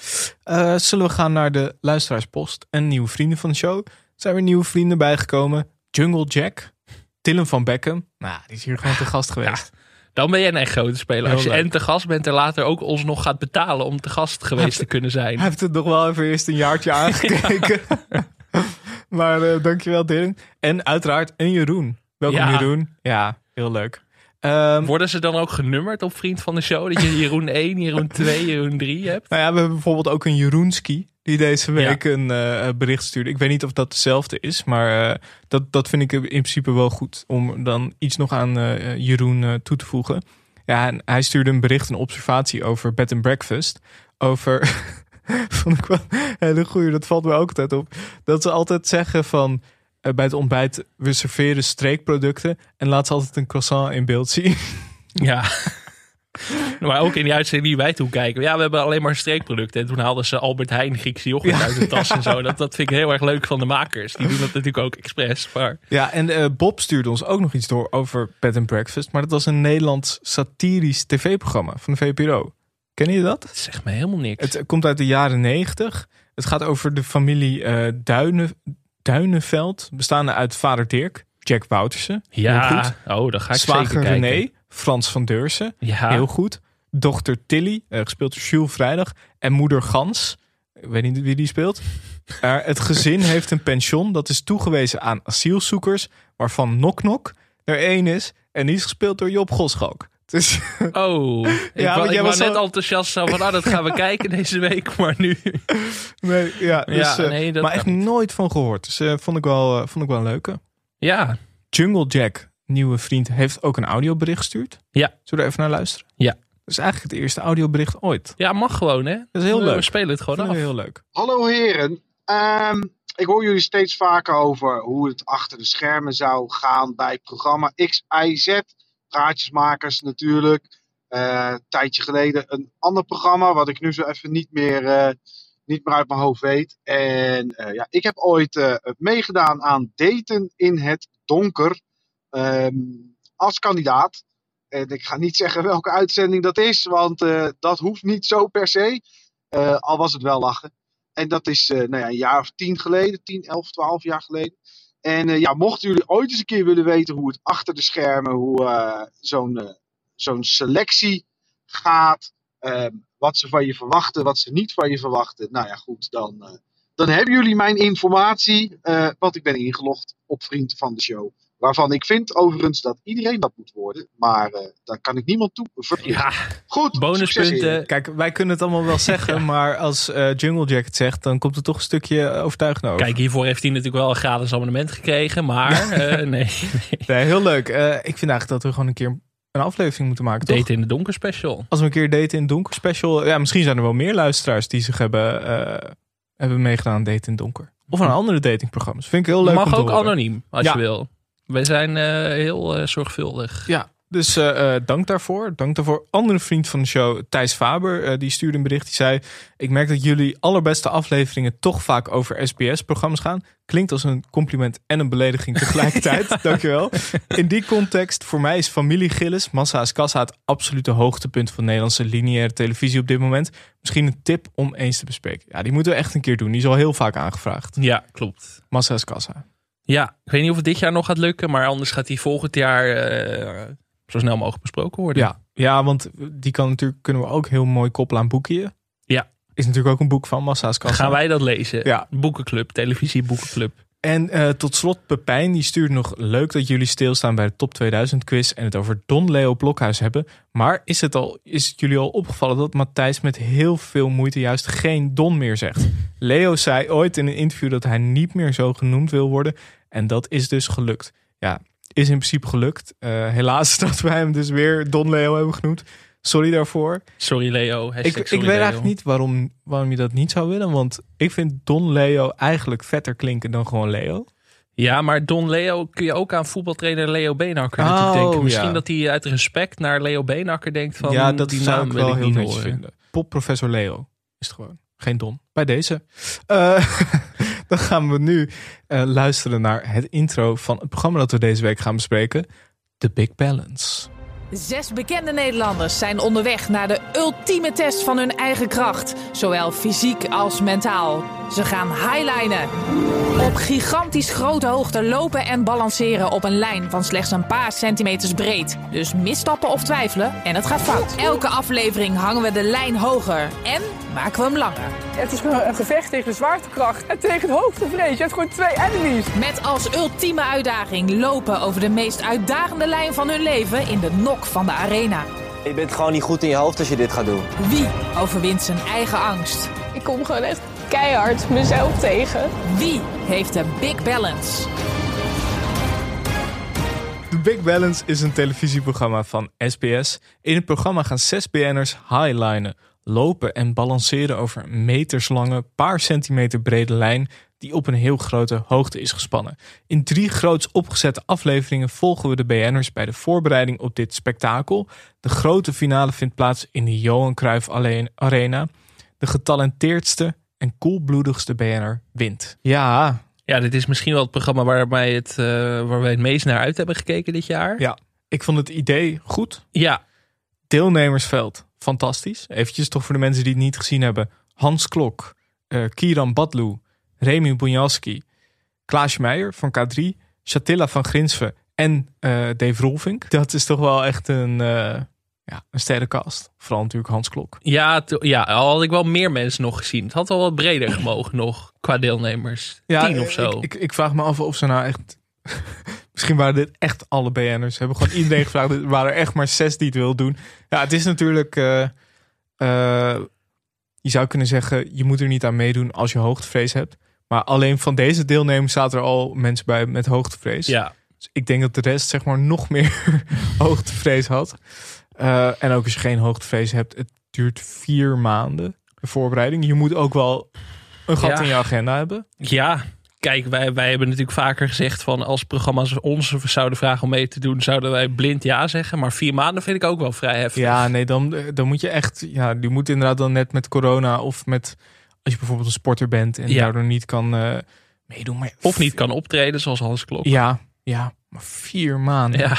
Eh, zullen we gaan naar de luisteraarspost en nieuwe vrienden van de show? Er zijn weer nieuwe vrienden bijgekomen. Jungle Jack, Dylan van Beckham. Nou, die is hier gewoon te gast geweest. Dan ben je een echt grote speler. Heel Als je leuk. en te gast bent en later ook ons nog gaat betalen om te gast geweest te kunnen zijn. Hij heeft het nog wel even eerst een jaartje aangekeken. maar eh, dankjewel Dylan. En uiteraard een Jeroen. Welkom Ja. Jeroen. Ja, heel leuk. Ehm, Worden ze dan ook genummerd op Vriend van de Show? Dat je Jeroen 1, Jeroen 2, Jeroen 3 hebt? Nou ja, we hebben bijvoorbeeld ook een Jeroenski die deze week een eh, bericht stuurde. Ik weet niet of dat hetzelfde is, maar eh, dat, dat vind ik in principe wel goed om dan iets nog aan eh, Jeroen toe te voegen. Ja, en hij stuurde een bericht, een observatie over bed and breakfast. Over, vond ik wel een hele goeie, dat valt me ook altijd op. Dat ze altijd zeggen van, bij het ontbijt, we serveren streekproducten en laat ze altijd een croissant in beeld zien. Ja. Maar ook in die uitzending die wij toen kijken. Ja, we hebben alleen maar streekproducten. En toen haalden ze Albert Heijn Griekse yoghurt uit de tas en zo. Dat, dat vind ik heel erg leuk van de makers. Die doen dat natuurlijk ook expres. Maar Ja, en eh, Bob stuurde ons ook nog iets door over Bed and Breakfast. Maar dat was een Nederlands satirisch tv-programma van de VPRO. Ken je dat? dat zegt me helemaal niks. Het eh, komt uit de jaren negentig. Het gaat over de familie eh Duinen, Duinenveld. Bestaande uit vader Dirk, Jack Woutersen. heel ja, goed. oh, dat ga ik Zwager zeker kijken. René, Frans van Deursen. Ja. Heel goed. Dochter Tilly, eh, gespeeld door Jules Vrijdag. En moeder Gans. Ik weet niet wie die speelt. Eh, het gezin heeft een pension. Dat is toegewezen aan asielzoekers. Waarvan Nok Nok er één is. En die is gespeeld door Job Goschalk. Dus, Oh, ik, Ja, was was net zo- enthousiast zo van, ah, dat gaan we kijken deze week. Maar nu... nee, ja, dus, Ja, eh, nee, dat maar echt nooit van gehoord. Dus eh, vond, ik wel, eh, vond ik wel een leuke. Ja, Jungle Jack, nieuwe vriend, heeft ook een audiobericht gestuurd. ja, Zullen we er even naar luisteren? ja. Dat is eigenlijk het eerste audiobericht ooit. Ja, mag gewoon, hè? Dat is heel We- leuk. We spelen het gewoon Vinden af. heel leuk. Hallo heren. Ehm, ik hoor jullie steeds vaker over hoe het achter de schermen zou gaan bij programma X, Y, Z. Praatjesmakers natuurlijk. Eh, een tijdje geleden een ander programma, wat ik nu zo even niet meer, eh, niet meer uit mijn hoofd weet. En eh, ja, ik heb ooit meegedaan aan Daten in het Donker ehm, als kandidaat. En ik ga niet zeggen welke uitzending dat is, want dat hoeft niet zo per se. Al was het wel lachen. En dat is nou ja, een jaar of tien geleden, 10, 11, 12 jaar geleden. En eh, ja, mochten jullie ooit eens een keer willen weten hoe het achter de schermen, hoe eh, zo'n eh, zo'n selectie gaat, ehm, wat ze van je verwachten, wat ze niet van je verwachten. Nou ja, goed, dan, dan hebben jullie mijn informatie, want ik ben ingelogd op Vriend van de Show Waarvan ik vind overigens dat iedereen dat moet worden. Maar uh, daar kan ik niemand toe verplichten. Ja, Goed, bonuspunten. Kijk, wij kunnen het allemaal wel zeggen, maar als uh, Jungle Jack het zegt, dan komt er toch een stukje overtuigend over. Kijk, hiervoor heeft hij natuurlijk wel een gratis abonnement gekregen, maar uh, nee, nee. nee. heel leuk. ik vind eigenlijk dat we gewoon een keer een aflevering moeten maken, Date toch? in de donker special. Als we een keer Date in het donker special... Ja, misschien zijn er wel meer luisteraars die zich hebben, hebben meegedaan aan Date in het donker. Of aan andere datingprogramma's. Vind ik heel leuk Mag om te ook horen. anoniem, als ja. je wil. Wij zijn uh, heel uh, zorgvuldig. Ja, dus uh, dank daarvoor. Dank daarvoor. Andere vriend van de show, Thijs Faber, die stuurde een bericht. Die zei, ik merk dat jullie allerbeste afleveringen toch vaak over SBS-programma's gaan. Klinkt als een compliment en een belediging tegelijkertijd. Dankjewel. In die context, voor mij is Familie Gillis, Massa is Kassa het absolute hoogtepunt van Nederlandse lineaire televisie op dit moment. Misschien een tip om eens te bespreken. Ja, die moeten we echt een keer doen. Die is al heel vaak aangevraagd. Ja, klopt. Massa is Kassa. Ja, ik weet niet of het dit jaar nog gaat lukken, maar anders gaat die volgend jaar uh, zo snel mogelijk besproken worden. Ja, ja, want die kan natuurlijk, kunnen we ook heel mooi koppelen aan boekje. Ja. Is natuurlijk ook een boek van Massa's Kassa. Gaan wij dat lezen? Ja. Boekenclub, televisie boekenclub. En uh, tot slot Pepijn, die stuurt nog leuk dat jullie stilstaan bij de top 2000 quiz en het over Don Leo Blokhuis hebben. Maar is het, al, is het jullie al opgevallen dat Matthijs met heel veel moeite juist geen Don meer zegt? Leo zei ooit in een interview dat hij niet meer zo genoemd wil worden. En dat is dus gelukt. Ja, is in principe gelukt. Uh, helaas dat wij hem dus weer Don Leo hebben genoemd. Sorry daarvoor. Sorry Leo. Ik, sorry ik weet Leo. eigenlijk niet waarom, waarom je dat niet zou willen. Want ik vind Don Leo eigenlijk vetter klinken dan gewoon Leo. Ja, maar Don Leo kun je ook aan voetbaltrainer Leo Beenhakker oh, denken. Misschien ja. dat hij uit respect naar Leo Beenhakker denkt van ja, dat die zou naam ik wil wel ik heel niet horen. vinden. Pop professor Leo is het gewoon. Geen Don. Bij deze. Uh, dan gaan we nu uh, luisteren naar het intro van het programma dat we deze week gaan bespreken. The Big Balance. Zes bekende Nederlanders zijn onderweg naar de ultieme test van hun eigen kracht, zowel fysiek als mentaal. Ze gaan highlinen. Op gigantisch grote hoogte lopen en balanceren op een lijn van slechts een paar centimeters breed. Dus misstappen of twijfelen en het gaat fout. Elke aflevering hangen we de lijn hoger en maken we hem langer. Het is een gevecht tegen de zwaartekracht en tegen de hoogtevrees. Je hebt gewoon twee enemies. Met als ultieme uitdaging lopen over de meest uitdagende lijn van hun leven in de nok van de arena. Je bent gewoon niet goed in je hoofd als je dit gaat doen. Wie overwint zijn eigen angst? Ik kom gewoon echt keihard mezelf tegen. Wie heeft de Big Balance? The Big Balance is een televisieprogramma van SBS. In het programma gaan zes BN'ers highlinen, lopen en balanceren over een meterslange, paar centimeter brede lijn die op een heel grote hoogte is gespannen. In drie groots opgezette afleveringen volgen we de BN'ers bij de voorbereiding op dit spektakel. De grote finale vindt plaats in de Johan Cruijff Arena. De getalenteerdste en koelbloedigste BN'er wint. Ja, Ja, dit is misschien wel het programma waar wij het, uh, waar wij het meest naar uit hebben gekeken dit jaar. ja, ik vond het idee goed. Ja, Deelnemersveld, fantastisch. Eventjes toch voor de mensen die het niet gezien hebben. Hans Klok, uh, Kieran Badlu, Remy Bonjalski, Klaas Meijer van K3, Chatilla van Grinsven en uh, Dave Rolvink. Dat is toch wel echt een, uh, ja, een sterrenkast. Vooral natuurlijk Hans Klok. ja, ja, al had ik wel meer mensen nog gezien. Het had wel wat breder gemogen nog qua deelnemers. Tien of zo. Ik, ik, ik vraag me af of ze nou echt... Misschien waren dit echt alle BN'ers. Hebben gewoon iedereen gevraagd. Er waren er echt maar zes die het wil doen. Ja, het is natuurlijk... eh, eh, je zou kunnen zeggen, je moet er niet aan meedoen als je hoogtevrees hebt. Maar alleen van deze deelnemers zaten er al mensen bij met hoogtevrees. Ja. Dus ik denk dat de rest zeg maar nog meer hoogtevrees had. Eh, en ook als je geen hoogtevrees hebt, het duurt vier maanden de voorbereiding. Je moet ook wel een gat Ja. in je agenda hebben. Ja, kijk, wij, wij hebben natuurlijk vaker gezegd van als programma's ons zouden vragen om mee te doen, zouden wij blind ja zeggen. Maar vier maanden vind ik ook wel vrij heftig. Ja, nee, dan, dan moet je echt. Ja, die moet inderdaad dan net met corona of met. Als je bijvoorbeeld een sporter bent en Ja. daardoor niet kan eh, meedoen. Maar Of niet kan optreden zoals Hans Klok. Ja, ja, maar vier maanden. Ja.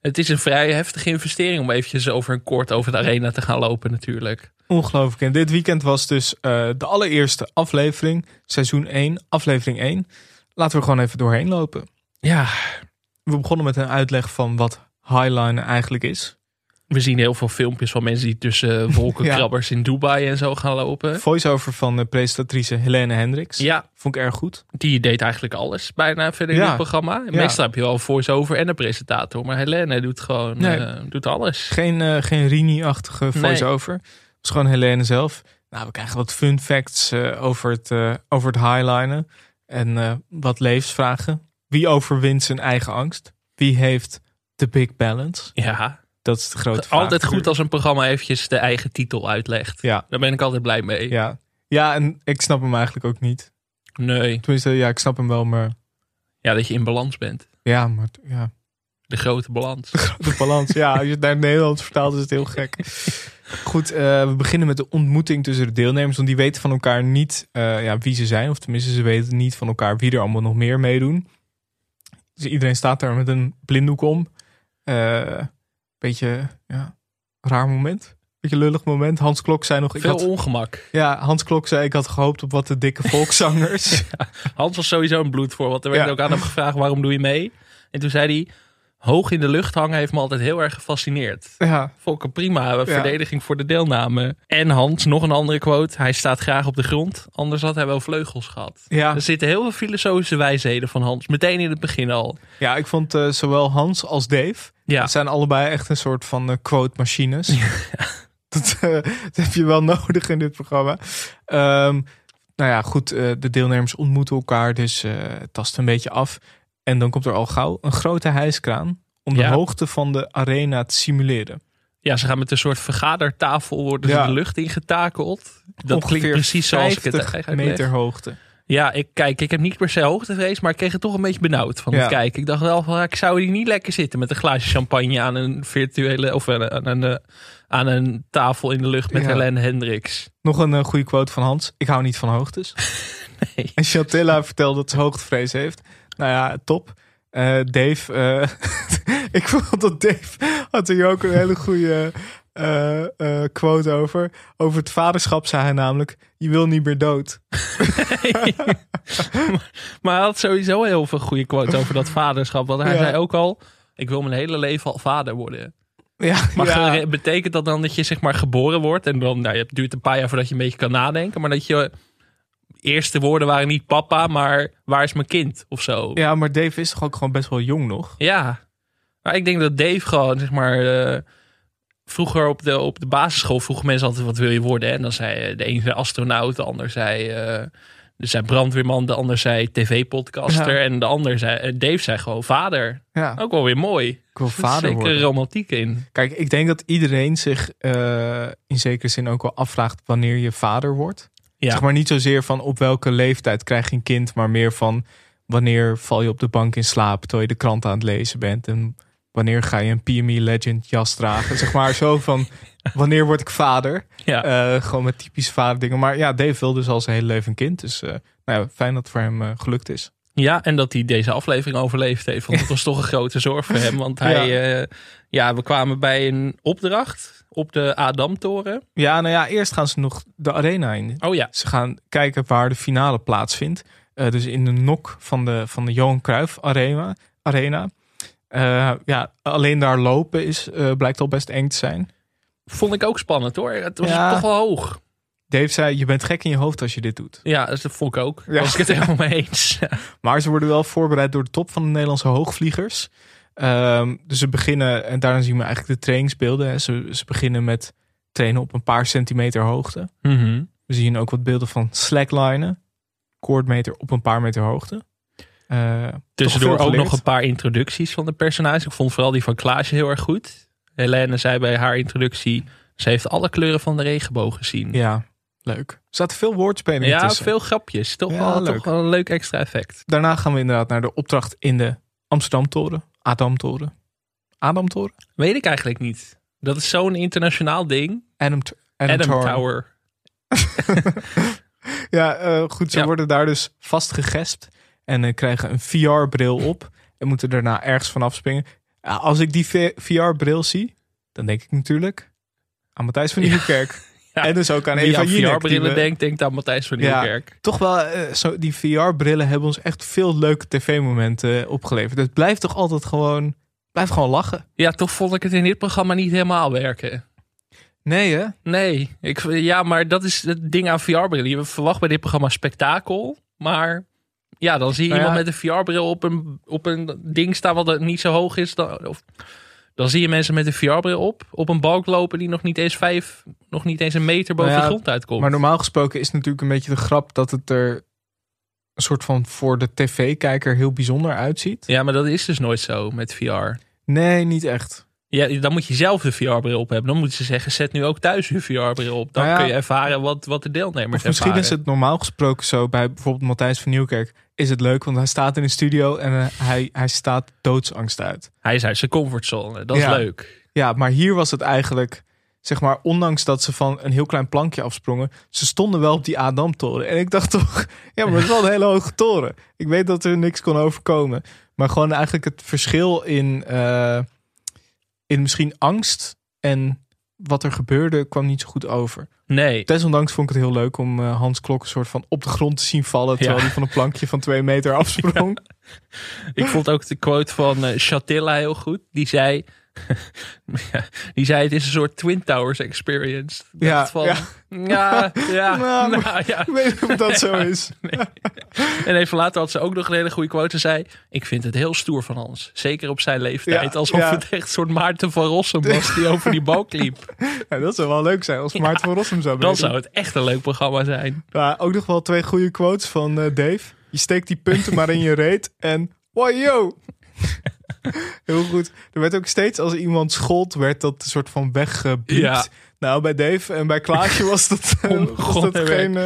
Het is een vrij heftige investering om eventjes over een kort over de arena te gaan lopen natuurlijk. Ongelooflijk. En dit weekend was dus eh, de allereerste aflevering, seizoen 1, aflevering 1. Laten we gewoon even doorheen lopen. Ja, We begonnen met een uitleg van wat highlinen eigenlijk is. We zien heel veel filmpjes van mensen die tussen wolkenkrabbers in Dubai en zo gaan lopen. Voice-over van de presentatrice Helene Hendricks. Ja. Vond ik erg goed. Die deed eigenlijk alles bijna verder in Ja. het programma. Ja. Meestal heb je wel een voice-over en een presentator. Maar Helene doet gewoon Nee. eh, doet alles. Geen, eh, geen Rini-achtige voice-over. Het was gewoon Helene zelf. Nou, we krijgen wat fun facts eh, over, het, eh, over het highlinen. En eh, wat levensvragen. Wie overwint zijn eigen angst? Wie heeft de big balance? Ja. Dat is de grote vraag. Altijd goed als een programma eventjes de eigen titel uitlegt. Ja. Daar ben ik altijd blij mee. Ja. ja, en ik snap hem eigenlijk ook niet. Nee. Tenminste, ja, ik snap hem wel, maar... Ja, dat je in balans bent. Ja, maar ja, De grote balans. de balans. Ja, als je het naar het Nederlands vertaalt is het heel gek. Goed, eh, we beginnen met de ontmoeting tussen de deelnemers. Want die weten van elkaar niet eh, ja, wie ze zijn. Of tenminste, ze weten niet van elkaar wie er allemaal nog meer meedoen. Dus iedereen staat daar met een blinddoek om. Eh, beetje, ja, raar moment. Beetje lullig moment. Hans Klok zei nog... Ik Veel had, ongemak. ja, Hans Klok zei ik had gehoopt op wat de dikke volkszangers. Hans was sowieso een bloedvoorbeeld. Er werd Ja. ook aan hem gevraagd waarom doe je mee? En toen zei hij, hoog in de lucht hangen heeft me altijd heel erg gefascineerd. ja, een prima verdediging voor de deelname. En Hans, nog een andere quote. Hij staat graag op de grond, anders had hij wel vleugels gehad. Ja. Er zitten heel veel filosofische wijsheden van Hans. Meteen in het begin al. ja, ik vond eh, zowel Hans als Dave... Ja. Het zijn allebei echt een soort van eh, quote machines. dat, eh, dat heb je wel nodig in dit programma. Ehm, nou ja, goed. eh, de deelnemers ontmoeten elkaar, dus eh tasten een beetje af. En dan komt er al gauw een grote hijskraan om Ja. de hoogte van de arena te simuleren. Ja, ze gaan met een soort vergadertafel worden Ja. de lucht ingetakeld. Dat Ongeveer klinkt precies zoals ik het 50 eigenlijk meter hoogte. Ja, ik kijk, ik heb niet per se hoogtevrees, maar ik kreeg het toch een beetje benauwd van Ja. het kijken. Ik dacht wel van, ik zou hier niet lekker zitten met een glaasje champagne aan een virtuele of aan een, aan een, aan een tafel in de lucht met Ja. Helene Hendricks. Nog een eh, goede quote van Hans. Ik hou niet van hoogtes. Nee. En Chantilla vertelt dat ze hoogtevrees heeft. Nou ja, top. Eh, Dave, eh, ik vond dat Dave had er hier ook een hele goede eh, quote over. Over het vaderschap zei hij namelijk, je wil niet meer dood. Maar hij had sowieso heel veel goede quotes over dat vaderschap. Want hij Ja. zei ook al, ik wil mijn hele leven al vader worden. Ja, Maar ja. betekent dat dan dat je zeg maar geboren wordt en dan, nou, het duurt een paar jaar voordat je een beetje kan nadenken, maar dat je eerste woorden waren niet papa, maar waar is mijn kind of zo. ja, maar Dave is toch ook gewoon best wel jong nog? Ja. Maar ik denk dat Dave gewoon, zeg maar, eh, vroeger op de, op de basisschool vroegen mensen altijd wat wil je worden. En dan zei eh, de een zei astronaut, de ander zei, eh dus zei brandweerman, de ander zei tv-podcaster. Ja. En de ander zei, Dave zei gewoon vader. Ja. Ook wel weer mooi. Ik wil Er vader zeker worden. romantiek in. Kijk, ik denk dat iedereen zich in zekere zin ook wel afvraagt wanneer je vader wordt. Ja. Zeg maar niet zozeer van op welke leeftijd krijg je een kind, maar meer van wanneer val je op de bank in slaap terwijl je de krant aan het lezen bent. En wanneer ga je een PME Legend jas dragen. zeg maar zo van wanneer word ik vader. Ja. Eh, gewoon met typische vaderdingen. Maar ja, Dave wil dus al zijn hele leven een kind. Dus eh, nou ja, fijn dat het voor hem eh, gelukt is. Ja, en dat hij deze aflevering overleefd heeft. Want dat was toch een grote zorg voor hem. Want hij, ja. ja, we kwamen bij een opdracht op de Adamtoren. Ja, nou ja, eerst gaan ze nog de arena in. Oh ja. Ze gaan kijken waar de finale plaatsvindt. Eh, dus in de nok van de, van de Johan Cruijff Arena. arena. Eh, ja, alleen daar lopen is, eh, blijkt al best eng te zijn. Vond ik ook spannend hoor. Het was Ja. toch wel hoog. Dave zei, je bent gek in je hoofd als je dit doet. Ja, dat vond ik ook. Ja. was ik het helemaal mee eens. Maar ze worden wel voorbereid door de top van de Nederlandse hoogvliegers. Ehm, dus ze beginnen, en daarna zien we eigenlijk de trainingsbeelden. Hè. Ze, ze beginnen met trainen op een paar centimeter hoogte. Mhm. We zien ook wat beelden van slacklinen. Koordmeter op een paar meter hoogte. Eh, Tussendoor ook nog een paar introducties van de personages. Ik vond vooral die van Klaasje heel erg goed. Helene zei bij haar introductie... ze heeft alle kleuren van de regenboog gezien. Ja, leuk. Er zaten veel woordspelingen Ja, tussen. veel grapjes. Toch, Ja, wel, leuk. toch wel een leuk extra effect. Daarna gaan we inderdaad naar de opdracht in de Amsterdam-toren. Adamtoren. Adamtoren? Weet ik eigenlijk niet. Dat is zo'n internationaal ding. Adam, Adam, Adam, Toren. Tower. Ja, eh, goed. Ze Ja. worden daar dus vastgegespt. En eh, krijgen een VR-bril op. En moeten daarna ergens vanaf springen. Als ik die VR-bril zie, dan denk ik natuurlijk aan Matthijs van Nieuwkerk. Ja. En dus ook aan Eva Jinek. die VR-brillen we- denkt, denkt aan Matthijs van Ja, Nieuwkerk. toch wel, eh, zo, die VR-brillen hebben ons echt veel leuke tv-momenten opgeleverd. Het blijft toch altijd gewoon Blijf gewoon lachen. Ja, toch vond ik het in dit programma niet helemaal werken. Nee, hè? Nee. Ik, ja, maar dat is het ding aan VR-brillen. Je verwacht bij dit programma spektakel. Maar ja, dan zie je Nou ja. iemand met een VR-bril op een, op een ding staan wat niet zo hoog is. Dan, of, dan zie je mensen met een VR-bril op. Op een balk lopen die nog niet eens vijf, nog niet eens een meter boven Nou ja, de grond uitkomt. Maar normaal gesproken is natuurlijk een beetje de grap dat het er een soort van voor de tv-kijker heel bijzonder uitziet. Ja, maar dat is dus nooit zo met VR. Nee, niet echt. Ja, dan moet je zelf de VR-bril op hebben. Dan moeten ze zeggen, zet nu ook thuis uw VR-bril op. Dan Nou ja. kun je ervaren wat, wat de deelnemers Of misschien ervaren. is het normaal gesproken zo bij bijvoorbeeld Matthijs van Nieuwkerk. Is het leuk, want hij staat in een studio en eh, hij, hij staat doodsangst uit. Hij is uit zijn comfortzone. Dat is Ja. leuk. Ja, maar hier was het eigenlijk, zeg maar, ondanks dat ze van een heel klein plankje afsprongen, ze stonden wel op die Adamtoren. En ik dacht toch, ja, maar het is wel een hele hoge toren. Ik weet dat er niks kon overkomen. Maar gewoon eigenlijk het verschil in, eh, in misschien angst en wat er gebeurde kwam niet zo goed over. Nee. Desondanks vond ik het heel leuk om eh, Hans Klok een soort van op de grond te zien vallen. Terwijl Ja. hij van een plankje van twee meter afsprong. Ik vond ook de quote van eh, Chatilla heel goed. Die zei, ja, die zei het is een soort Twin Towers experience. Ik Ja, van, ja. ja, ja, Nou, nou, ja. Ik weet niet of dat zo is. En even later had ze ook nog een hele goede quote. Ze zei, ik vind het heel stoer van Hans. Zeker op zijn leeftijd. Alsof het echt een soort Maarten van Rossum was die over die balk liep. Ja, dat zou wel leuk zijn als Maarten van Rossum zou Dan zou het echt een leuk programma zijn. Ook nog wel twee goede quotes van eh, Dave. Je steekt die punten maar in je reet en wow, yo. Heel goed. Er werd ook steeds als iemand schold, werd dat een soort van weggebiept. Ja. Nou, bij Dave en bij Klaasje was dat, eh, was dat geen, eh,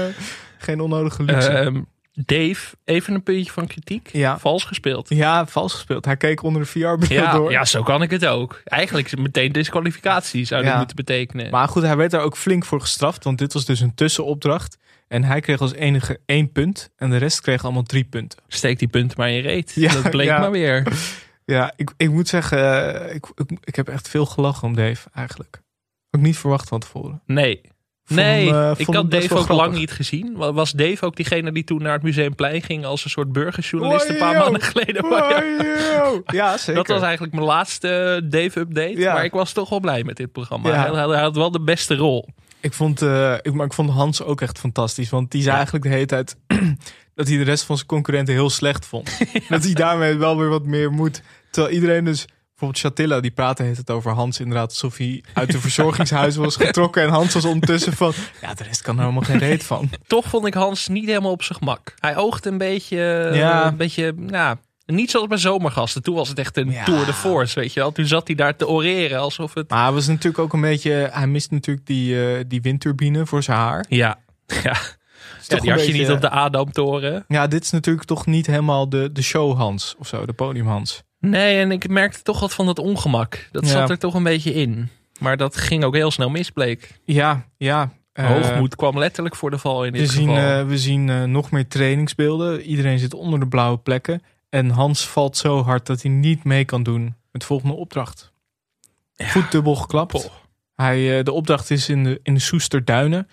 geen onnodige luxe. Ehm, Dave, even een puntje van kritiek. Ja. Vals gespeeld. ja, vals gespeeld. Hij keek onder de VR-bril Ja, door. ja, zo kan ik het ook. Eigenlijk is het meteen disqualificatie zou dat Ja. moeten betekenen. Maar goed, hij werd daar ook flink voor gestraft, want dit was dus een tussenopdracht. En hij kreeg als enige één punt en de rest kreeg allemaal drie punten. Steek die punten maar in je reet. Ja, dat bleek maar weer. Ja, ik, ik moet zeggen, eh, ik, ik, ik heb echt veel gelachen om Dave eigenlijk. Ook niet verwacht van tevoren. Nee. Vond nee, hem, eh, ik had Dave ook lang niet gezien. Wa- Was Dave ook diegene die toen naar het Museumplein ging als een soort burgerjournalist een paar maanden geleden? Ja, zeker. dat was eigenlijk mijn laatste Dave-update. Ja. Maar ik was toch wel blij met dit programma. Ja. Hij, hij had wel de beste rol. Ik vond, eh, ik, maar ik vond Hans ook echt fantastisch. Want die zei eigenlijk de hele tijd dat hij de rest van zijn concurrenten heel slecht vond. Dat hij daarmee wel weer wat meer moet. Terwijl iedereen dus... Bijvoorbeeld Chatilla, die praatte heeft het over Hans inderdaad. Alsof hij uit de verzorgingshuis was getrokken. En Hans was ondertussen van... Ja, de rest kan er helemaal geen reet van. Toch vond ik Hans niet helemaal op zijn gemak. Hij oogde een beetje, Ja. een beetje, nou, niet zoals bij zomergasten. Toen was het echt een Ja. tour de force, weet je wel. Toen zat hij daar te oreren alsof het... Maar hij was natuurlijk ook een beetje... Hij mist natuurlijk die, eh, die windturbine voor zijn haar. Ja, ja. ja die had je beetje- niet op de Adamtoren. Ja, dit is natuurlijk toch niet helemaal de, de show Hans of zo. De podium Hans. Nee, en ik merkte toch wat van dat ongemak. Dat Ja. zat er toch een beetje in. Maar dat ging ook heel snel mis, bleek. Ja, ja. eh, Hoogmoed kwam letterlijk voor de val in We dit zien, geval. eh, we zien eh, nog meer trainingsbeelden. Iedereen zit onder de blauwe plekken. En Hans valt zo hard dat hij niet mee kan doen met de volgende opdracht. Voet dubbel geklapt. Hij, de opdracht is in de, in de Soesterduinen.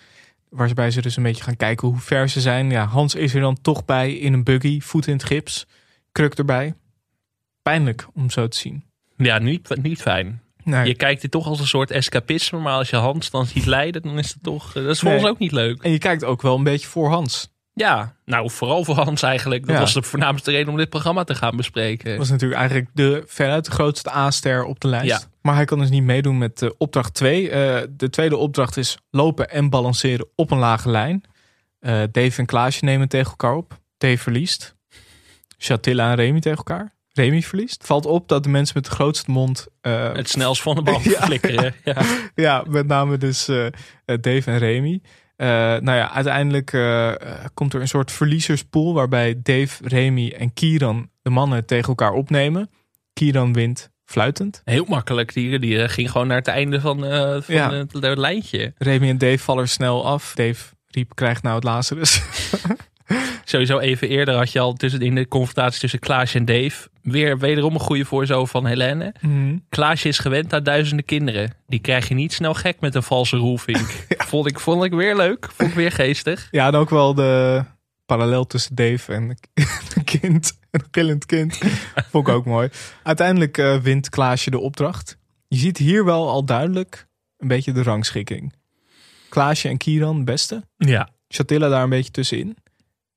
Waarbij ze dus een beetje gaan kijken hoe ver ze zijn. Ja, Hans is er dan toch bij in een buggy. Voet in het gips. Kruk erbij. Pijnlijk om zo te zien. Ja, niet, niet fijn. Nee. Je kijkt dit toch als een soort escapisme. Maar als je Hans dan ziet lijden, dan is het toch... eh, Dat is voor Nee. ons ook niet leuk. En je kijkt ook wel een beetje voor Hans. Ja, nou vooral voor Hans eigenlijk. Dat Ja. was de voornaamste reden om dit programma te gaan bespreken. Dat was natuurlijk eigenlijk de, veruit de grootste A-ster op de lijst. Ja. Maar hij kan dus niet meedoen met eh, opdracht 2. de tweede opdracht is lopen en balanceren op een lage lijn. Eh, Dave en Klaasje nemen tegen elkaar op. Dave verliest. Chatilla en Remy tegen elkaar. Remy verliest. Valt op dat de mensen met de grootste mond... eh, Het snelst van de bal Ja. flikkeren. Ja. ja, met name dus eh, eh, Dave en Remy. Nou ja, uiteindelijk komt er een soort verliezerspool... waarbij Dave, Remy en Kieran de mannen tegen elkaar opnemen. Kieran wint fluitend. Heel makkelijk. Die, die ging gewoon naar het einde van, van Ja. het, het lijntje. Remy en Dave vallen snel af. Dave riep, krijgt nou het Lazarus. Sowieso even eerder had je al tussen, in de confrontatie tussen Klaasje en Dave... weer wederom een goede voorzo van Helene. Mhm. Klaasje is gewend aan duizenden kinderen. Die krijg je niet snel gek met een valse roelvink. vond, ik, vond ik weer leuk. Vond ik weer geestig. Ja, en ook wel de parallel tussen Dave en een kind. een gillend kind. Vond ik ook mooi. Uiteindelijk eh, wint Klaasje de opdracht. Je ziet hier wel al duidelijk een beetje de rangschikking. Klaasje en Kieran beste. Ja. Chatilla daar een beetje tussenin.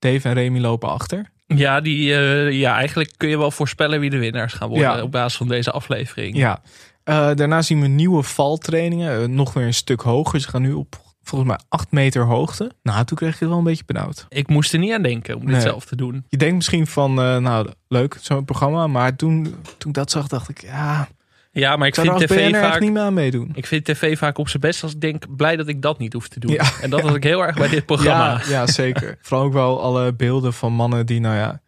Dave en Remy lopen achter. Ja, die, eh, ja, eigenlijk kun je wel voorspellen wie de winnaars gaan worden Ja. op basis van deze aflevering. Ja. Eh, daarna zien we nieuwe valtrainingen. eh, nog weer een stuk hoger. Ze gaan nu op volgens mij 8 meter hoogte. Nou, toen kreeg ik het wel een beetje benauwd. Ik moest er niet aan denken om dit Nee. zelf te doen. Je denkt misschien van, nou, leuk, zo'n programma. Maar toen, toen ik dat zag, dacht ik, ja... Ja, maar ik zou vind tv echt vaak niet meer aan meedoen. Ik vind tv vaak op zijn best als ik denk, blij dat ik dat niet hoef te doen. Ja. En dat had ik heel erg bij dit programma. Ja, ja, zeker. Vooral ook wel alle beelden van mannen die, nou ja,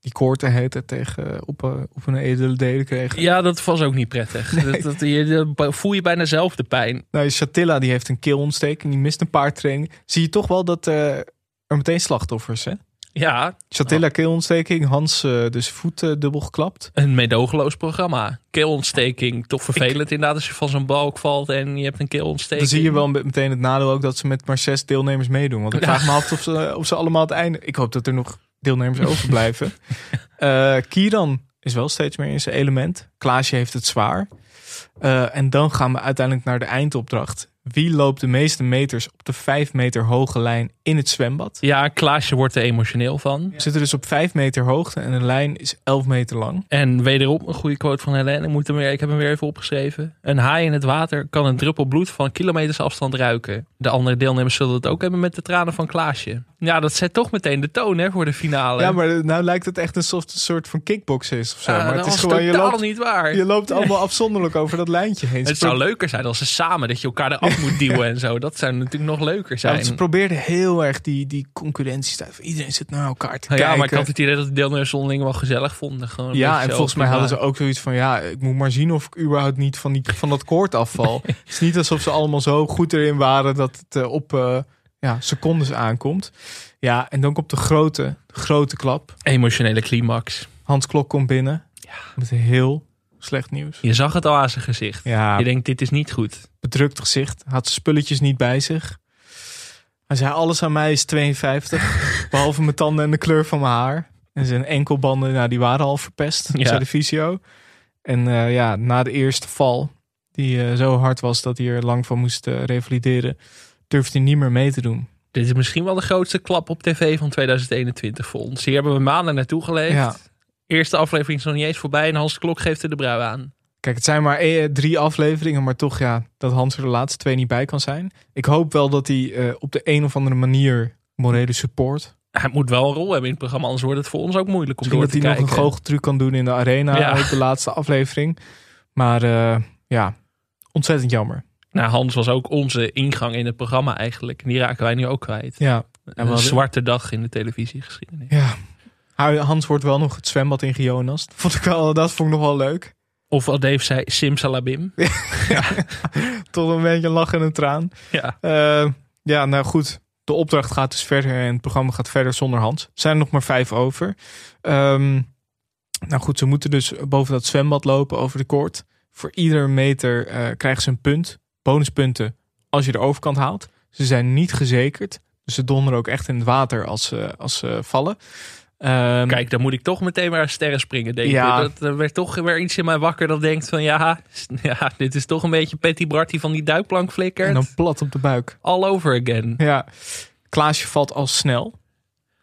die koorten heten tegen op, eh, op hun edele delen kregen. Ja, dat was ook niet prettig. Dat, dat, je, dat voel je bijna zelf de pijn. Nou, Chatilla die heeft een keelontsteking, die mist een paar trainingen. Zie je toch wel dat eh, er meteen slachtoffers, hè? Ja, Chatilla keelontsteking, Hans eh, dus voet eh, dubbel geklapt. een meedogenloos programma. Keelontsteking, toch vervelend inderdaad als je van zo'n balk valt en je hebt een keelontsteking. Dan zie je wel meteen het nadeel ook dat ze met maar zes deelnemers meedoen. Want ik Ja. vraag me af of ze, of ze allemaal het einde... Ik hoop dat er nog deelnemers overblijven. Eh Kieran is wel steeds meer in zijn element. Klaasje heeft het zwaar. En dan gaan we uiteindelijk naar de eindopdracht. Wie loopt de meeste meters op de vijf meter hoge lijn in het zwembad? Ja, Klaasje wordt er emotioneel van. We zitten dus op vijf meter hoogte en de lijn is 11 meter lang. En wederom een goede quote van Helene. Ik, moet hem weer, ik heb hem weer even opgeschreven. Een haai in het water kan een druppel bloed van kilometers afstand ruiken. De andere deelnemers zullen het ook hebben met de tranen van Klaasje. Ja, dat zet toch meteen de toon hè, voor de finale. Ja, maar nou lijkt het echt een soort, soort van kickbox is of zo. Ja, maar het is gewoon, je totaal loopt, niet waar. je loopt allemaal afzonderlijk over dat lijntje heen. Het zou leuker zijn als ze samen, dat je elkaar eraf moet duwen en zo. Dat zou natuurlijk nog leuker Ja, zijn. want ze probeerden heel erg die, die concurrentie te Iedereen zit naar elkaar te ja, kijken. maar ik had het idee dat de deelnemers onderling wel gezellig vonden. Gewoon een ja, en volgens mij hadden ze ook zoiets van... ja, ik moet maar zien of ik überhaupt niet van, die, van dat koord afval. het is niet alsof ze allemaal zo goed erin waren... dat het eh, op eh, ja, secondes aankomt. Ja, en dan komt de grote, grote klap. Emotionele climax. Hans Klok komt binnen met heel slecht nieuws. Je zag het al aan zijn gezicht. Ja. Je denkt, dit is niet goed. Bedrukt gezicht, had zijn spulletjes niet bij zich. Hij zei, alles aan mij is 52, behalve mijn tanden en de kleur van mijn haar. En zijn enkelbanden, nou, die waren al verpest, Ja. zei de fysio. En eh, ja, na de eerste val, die eh, zo hard was dat hij er lang van moest eh, revalideren, durfde hij niet meer mee te doen. Dit is misschien wel de grootste klap op tv van 2021 voor ons. Hier hebben we maanden naartoe geleefd. Ja. Eerste aflevering is nog niet eens voorbij en Hans de Klok geeft er de brui aan. Kijk, het zijn maar eh, drie afleveringen, maar toch ja, dat Hans er de laatste twee niet bij kan zijn. Ik hoop wel dat hij eh, op de een of andere manier morele support Hij moet wel een rol hebben in het programma, anders wordt het voor ons ook moeilijk om Misschien door dat te hij kijken. nog een goocheltruc kan doen in de arena Ja. op de laatste aflevering. Maar eh, ja, ontzettend jammer. Nou, Hans was ook onze ingang in het programma eigenlijk. En die raken wij nu ook kwijt. Ja. En Een hadden- zwarte dag in de televisiegeschiedenis. Ja. Hans wordt wel nog het zwembad in Gionas. Dat vond ik, wel, dat vond ik nog wel leuk. Of wat Dave zei, simsalabim. Tot een beetje lachen en een traan. Ja. Eh, ja, nou goed. De opdracht gaat dus verder en het programma gaat verder zonder Hans. Er zijn er nog maar vijf over. Ehm, nou goed, ze moeten dus boven dat zwembad lopen over de koord. Voor ieder meter eh, krijgen ze een punt. Bonuspunten als je de overkant haalt. Ze zijn niet gezekerd. Dus ze donderen ook echt in het water als ze, als ze vallen. Ehm, Kijk, dan moet ik toch meteen maar aan sterren springen, denk Ja. ik. Dat er werd toch weer iets in mij wakker dat denkt van... Ja, ja dit is toch een beetje Petty Bart die van die duikplank flikkert. en dan plat op de buik. All over again. Ja, Klaasje valt al snel.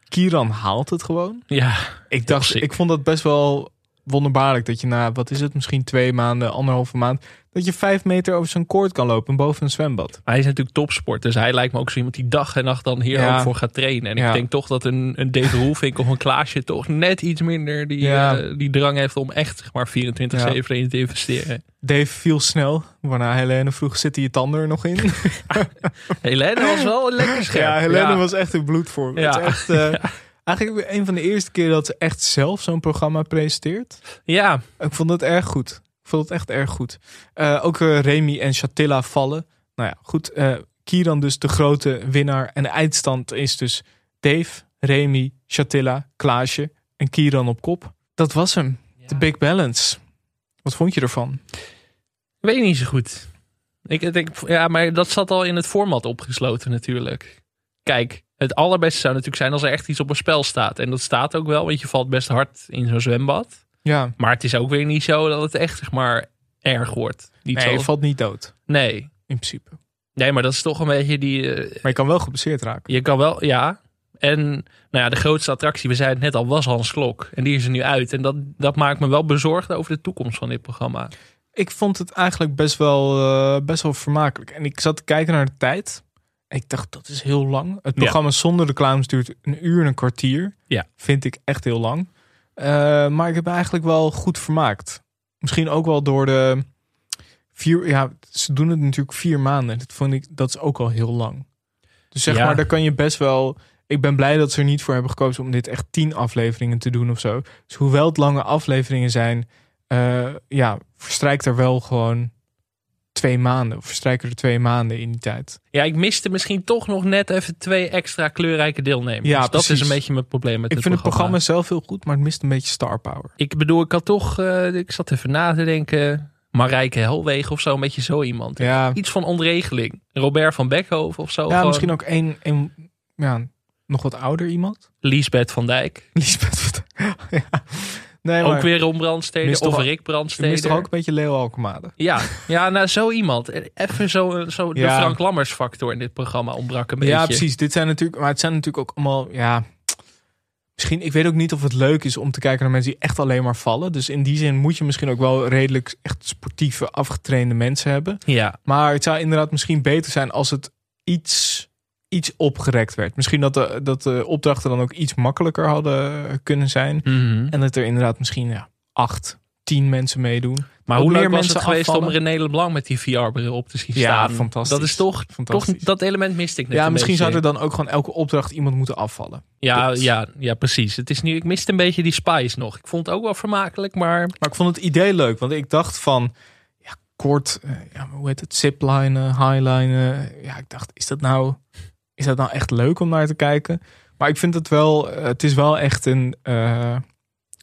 Kieran haalt het gewoon. Ja, Ik dacht, ik vond dat best wel wonderbaarlijk dat je na, wat is het, misschien twee maanden, anderhalve maand, dat je vijf meter over zo'n koord kan lopen boven een zwembad. Hij is natuurlijk topsport, dus hij lijkt me ook zo iemand die dag en nacht dan hier Ja. ook voor gaat trainen. En Ja. ik denk toch dat een, een Dave Roelvink of een Klaasje toch net iets minder die, Ja. eh, die drang heeft om echt zeg maar 24-7 erin te investeren. Dave viel snel, waarna Helene vroeg, zitten je tanden er nog in? Helene was wel lekker scherp. ja, Helene was echt in bloedvorm. Ja. Het is echt, eh, Eigenlijk een van de eerste keer dat ze echt zelf zo'n programma presenteert. Ja. Ik vond het erg goed. Ik vond het echt erg goed. Eh, ook eh, Remy en Chatilla vallen. Nou ja, goed. eh Kieran dus de grote winnaar. En de eindstand is dus Dave, Remy, Chatilla, Klaasje en Kieran op kop. Dat was hem. De Big Balance. Wat vond je ervan? Weet ik niet zo goed. Ik denk, ja, maar dat zat al in het format opgesloten natuurlijk. Kijk, Het allerbeste zou natuurlijk zijn als er echt iets op een spel staat. En dat staat ook wel, want je valt best hard in zo'n zwembad. Ja. Maar het is ook weer niet zo dat het echt zeg maar erg wordt. Niet Nee, zo... je valt niet dood. Nee. In principe. Nee, maar dat is toch een beetje die... eh, Maar je kan wel geblesseerd raken. Je kan wel, ja. En nou ja, de grootste attractie, we zeiden het net al, was Hans Klok. En die is er nu uit. En dat, dat maakt me wel bezorgd over de toekomst van dit programma. Ik vond het eigenlijk best wel, eh, best wel vermakelijk. En ik zat te kijken naar de tijd. Ik dacht, dat is heel lang. Het Ja. programma zonder reclames duurt een uur en een kwartier. Ja. Vind ik echt heel lang. Eh, maar ik heb eigenlijk wel goed vermaakt. Misschien ook wel door de vier... Ja, ze doen het natuurlijk vier maanden. Dat vond ik, dat is ook al heel lang. Dus zeg Ja. maar, daar kan je best wel... Ik ben blij dat ze er niet voor hebben gekozen om dit echt tien afleveringen te doen of zo. Dus hoewel het lange afleveringen zijn, eh, ja, verstrijkt er wel gewoon twee maanden. Of verstrijken er twee maanden in die tijd. Ja, ik miste misschien toch nog net even twee extra kleurrijke deelnemers. Ja, dat is een beetje mijn probleem met ik het vind programma. het programma zelf heel goed, maar het mist een beetje star power. Ik bedoel, ik had toch, eh, ik zat even na te denken. Marijke Helwegen of zo, een beetje zo iemand. Ja. Iets van ontregeling. Robert van Beckhoven of zo. ja, gewoon. misschien ook één, ja, nog wat ouder iemand. Liesbeth van Dijk. Liesbeth van ja. Nee, ook weer Ron Brandstede mist of Rick Je Brandstede. mist toch ook een beetje Leo? Ja, ja, nou zo iemand. Even zo, zo de Ja. Frank Lammers factor in dit programma ontbrak een beetje. Ja, precies. Dit zijn natuurlijk, maar het zijn natuurlijk ook allemaal, ja. Misschien, ik weet ook niet of het leuk is om te kijken naar mensen die echt alleen maar vallen. Dus in die zin moet je misschien ook wel redelijk echt sportieve, afgetrainde mensen hebben. Ja. Maar het zou inderdaad misschien beter zijn als het iets, iets opgerekt werd. Misschien dat de, dat de opdrachten dan ook iets makkelijker hadden kunnen zijn. Mhm. En dat er inderdaad misschien ja, acht, tien mensen meedoen. Maar Ook hoe meer mensen het geweest afvallen. om René Leblanc met die VR-bril op te zien Ja, staan? fantastisch. Dat is toch, toch Fantastisch. dat element miste ik net Ja, misschien zou er dan ook gewoon elke opdracht iemand moeten afvallen. Ja, ja, ja, precies. Het is nu, ik miste een beetje die spice nog. Ik vond het ook wel vermakelijk, maar... Maar ik vond het idee leuk, want ik dacht van ja, kort, eh, ja, hoe heet het, ziplinen, highlinen. Ja, ik dacht, is dat nou, is dat nou echt leuk om naar te kijken? Maar ik vind het wel, eh, het is wel echt een, eh,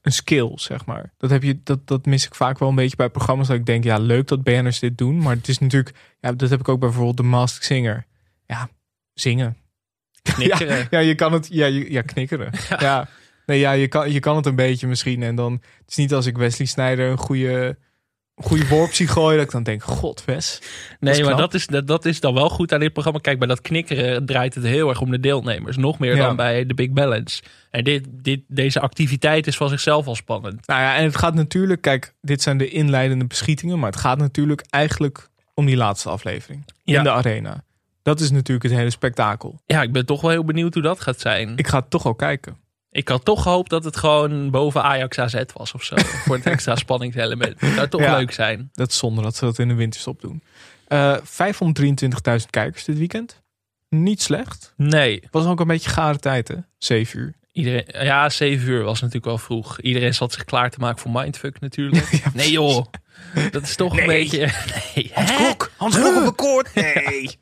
een skill, zeg maar. Dat, heb je, dat, dat mis ik vaak wel een beetje bij programma's. Dat ik denk, ja, leuk dat BN'ers dit doen. Maar het is natuurlijk, ja, dat heb ik ook bij bijvoorbeeld The Masked Singer. Ja, zingen. Knikkeren. Ja, ja, je kan het, ja, je, ja knikkeren. Ja. Nee, ja, je kan, je kan het een beetje misschien. En dan, het is niet als ik Wesley Snijder een goede, goede worp zie gooien, dat ik dan denk, god, Wes. Nee, maar dat is, dat, dat is dan wel goed aan dit programma. Kijk, bij dat knikkeren draait het heel erg om de deelnemers. Nog meer Ja. dan bij de Big Balance. En dit, dit, deze activiteit is van zichzelf al spannend. Nou ja, en het gaat natuurlijk, kijk, dit zijn de inleidende beschietingen, maar het gaat natuurlijk eigenlijk om die laatste aflevering Ja. in de arena. Dat is natuurlijk het hele spektakel. Ja, ik ben toch wel heel benieuwd hoe dat gaat zijn. Ik ga het toch al kijken. Ik had toch gehoopt dat het gewoon boven Ajax AZ was of zo. voor het extra spanningselement. Dat zou toch Ja. leuk zijn. Dat is zonde dat ze dat in de winterstop doen. Eh 523.000 kijkers dit weekend. Niet slecht. Nee. Was ook een beetje gare tijd, hè? 7 uur. Iedereen, ja, 7 uur was natuurlijk wel vroeg. Iedereen zat zich klaar te maken voor Mindfuck natuurlijk. nee joh, dat is toch een beetje... Nee, Hans? Klok! Hans Klok op een koord! Nee!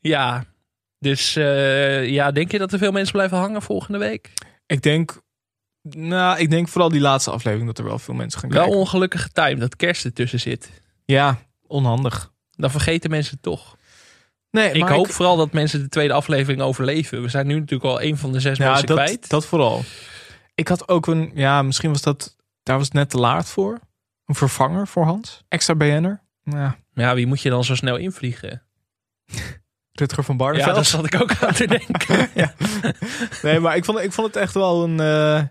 Ja, dus eh, ja, denk je dat er veel mensen blijven hangen volgende week? Ik denk, nou, ik denk vooral die laatste aflevering dat er wel veel mensen gaan Wel kijken. ongelukkige time dat kerst ertussen zit. Ja, onhandig. Dan vergeten mensen het toch. Nee, Ik hoop vooral dat mensen de tweede aflevering overleven. We zijn nu natuurlijk al een van de zes ja, mensen dat, kwijt. dat vooral. Ik had ook een, ja, misschien was dat, daar was het net te laat voor. Een vervanger voor Hans. Extra BN'er. Ja, Ja, wie moet je dan zo snel invliegen? Rutger van Ja, Barneveld. daar zat ik ook aan te denken. Nee, maar ik vond, ik vond het echt wel een, eh,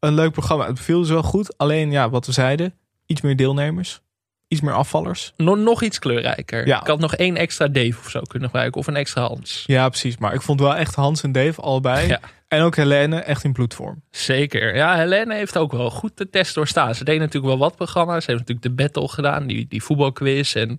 een leuk programma. Het beviel dus wel goed. Alleen, ja, wat we zeiden. Iets meer deelnemers. Iets meer afvallers. nog, nog iets kleurrijker. Ja. Ik had nog één extra Dave of zo kunnen gebruiken. Of een extra Hans. Ja, precies. Maar ik vond wel echt Hans en Dave allebei. Ja. En ook Helene echt in bloedvorm. Zeker. Ja, Helene heeft ook wel goed de test doorstaan. Ze deed natuurlijk wel wat programma's. Ze heeft natuurlijk de battle gedaan. Die, die voetbalquiz. En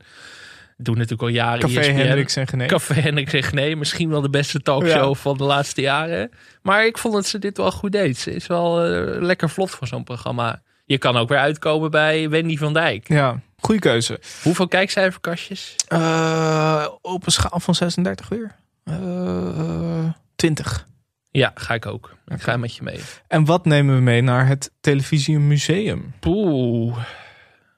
doen natuurlijk al jaren Café ESPN. Hendricks en Genee. Café Hendricks en. Misschien wel de beste talkshow Ja. van de laatste jaren. Maar ik vond dat ze dit wel goed deed. Ze is wel eh, lekker vlot voor zo'n programma. Je kan ook weer uitkomen bij Wendy van Dijk. Ja, goede keuze. Hoeveel kijkcijferkastjes? Eh, op een schaal van 36 weer. Eh 20. Ja, ga ik ook. Ik ga met je mee. En wat nemen we mee naar het Televisiemuseum? Poeh.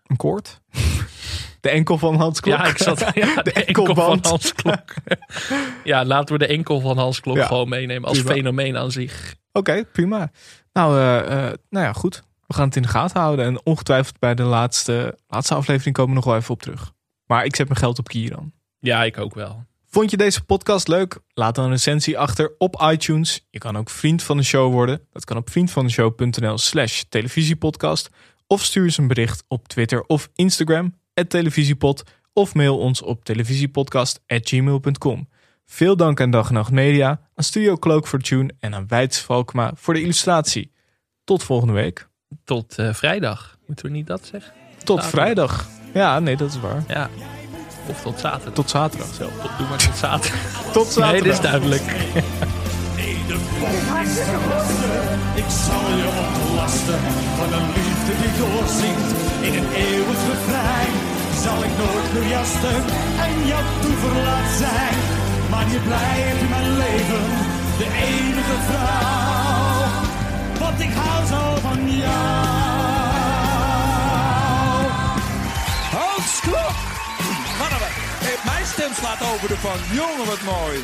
Een koord? De enkel van Hans Klok. Ja, ik zat ja, de, enkel van. Hans Klok. ja, laten we de enkel van Hans Klok Ja. gewoon meenemen als Prima. fenomeen aan zich. Oké, prima. Nou, eh, eh, nou ja, goed. We gaan het in de gaten houden. En ongetwijfeld bij de laatste, laatste aflevering komen we nog wel even op terug. Maar ik zet mijn geld op Kieran. Ja, ik ook wel. Vond je deze podcast leuk? Laat dan een recensie achter op iTunes. Je kan ook vriend van de show worden. Dat kan op vriendvandeshow.nl slash televisiepodcast. Of stuur eens een bericht op Twitter of Instagram, televisiepod. Of mail ons op televisiepodcast.gmail.com. Veel dank aan Dag en Nacht Media, aan Studio Cloak voor Tune en aan Wijts Valkma voor de illustratie. Tot volgende week. Tot eh, vrijdag. Moeten we niet dat zeggen? Tot Zaterdag. vrijdag. Ja, nee, dat is waar. Ja. Of tot zaterdag. Tot zaterdag. Zo, tot, doe maar tot zaterdag. Tot zaterdag. Nee, dit is duidelijk. Ik zal je ontlasten van een liefde die doorzingt in een eeuwig refrein. Zal ik nooit gejasten en jou toeverlaat zijn. Maar je blijft in mijn leven de enige vrouw. Want ik hou zo van jou. Hans Klok! Mannen, mijn stem slaat over de van. Jongen, wat mooi.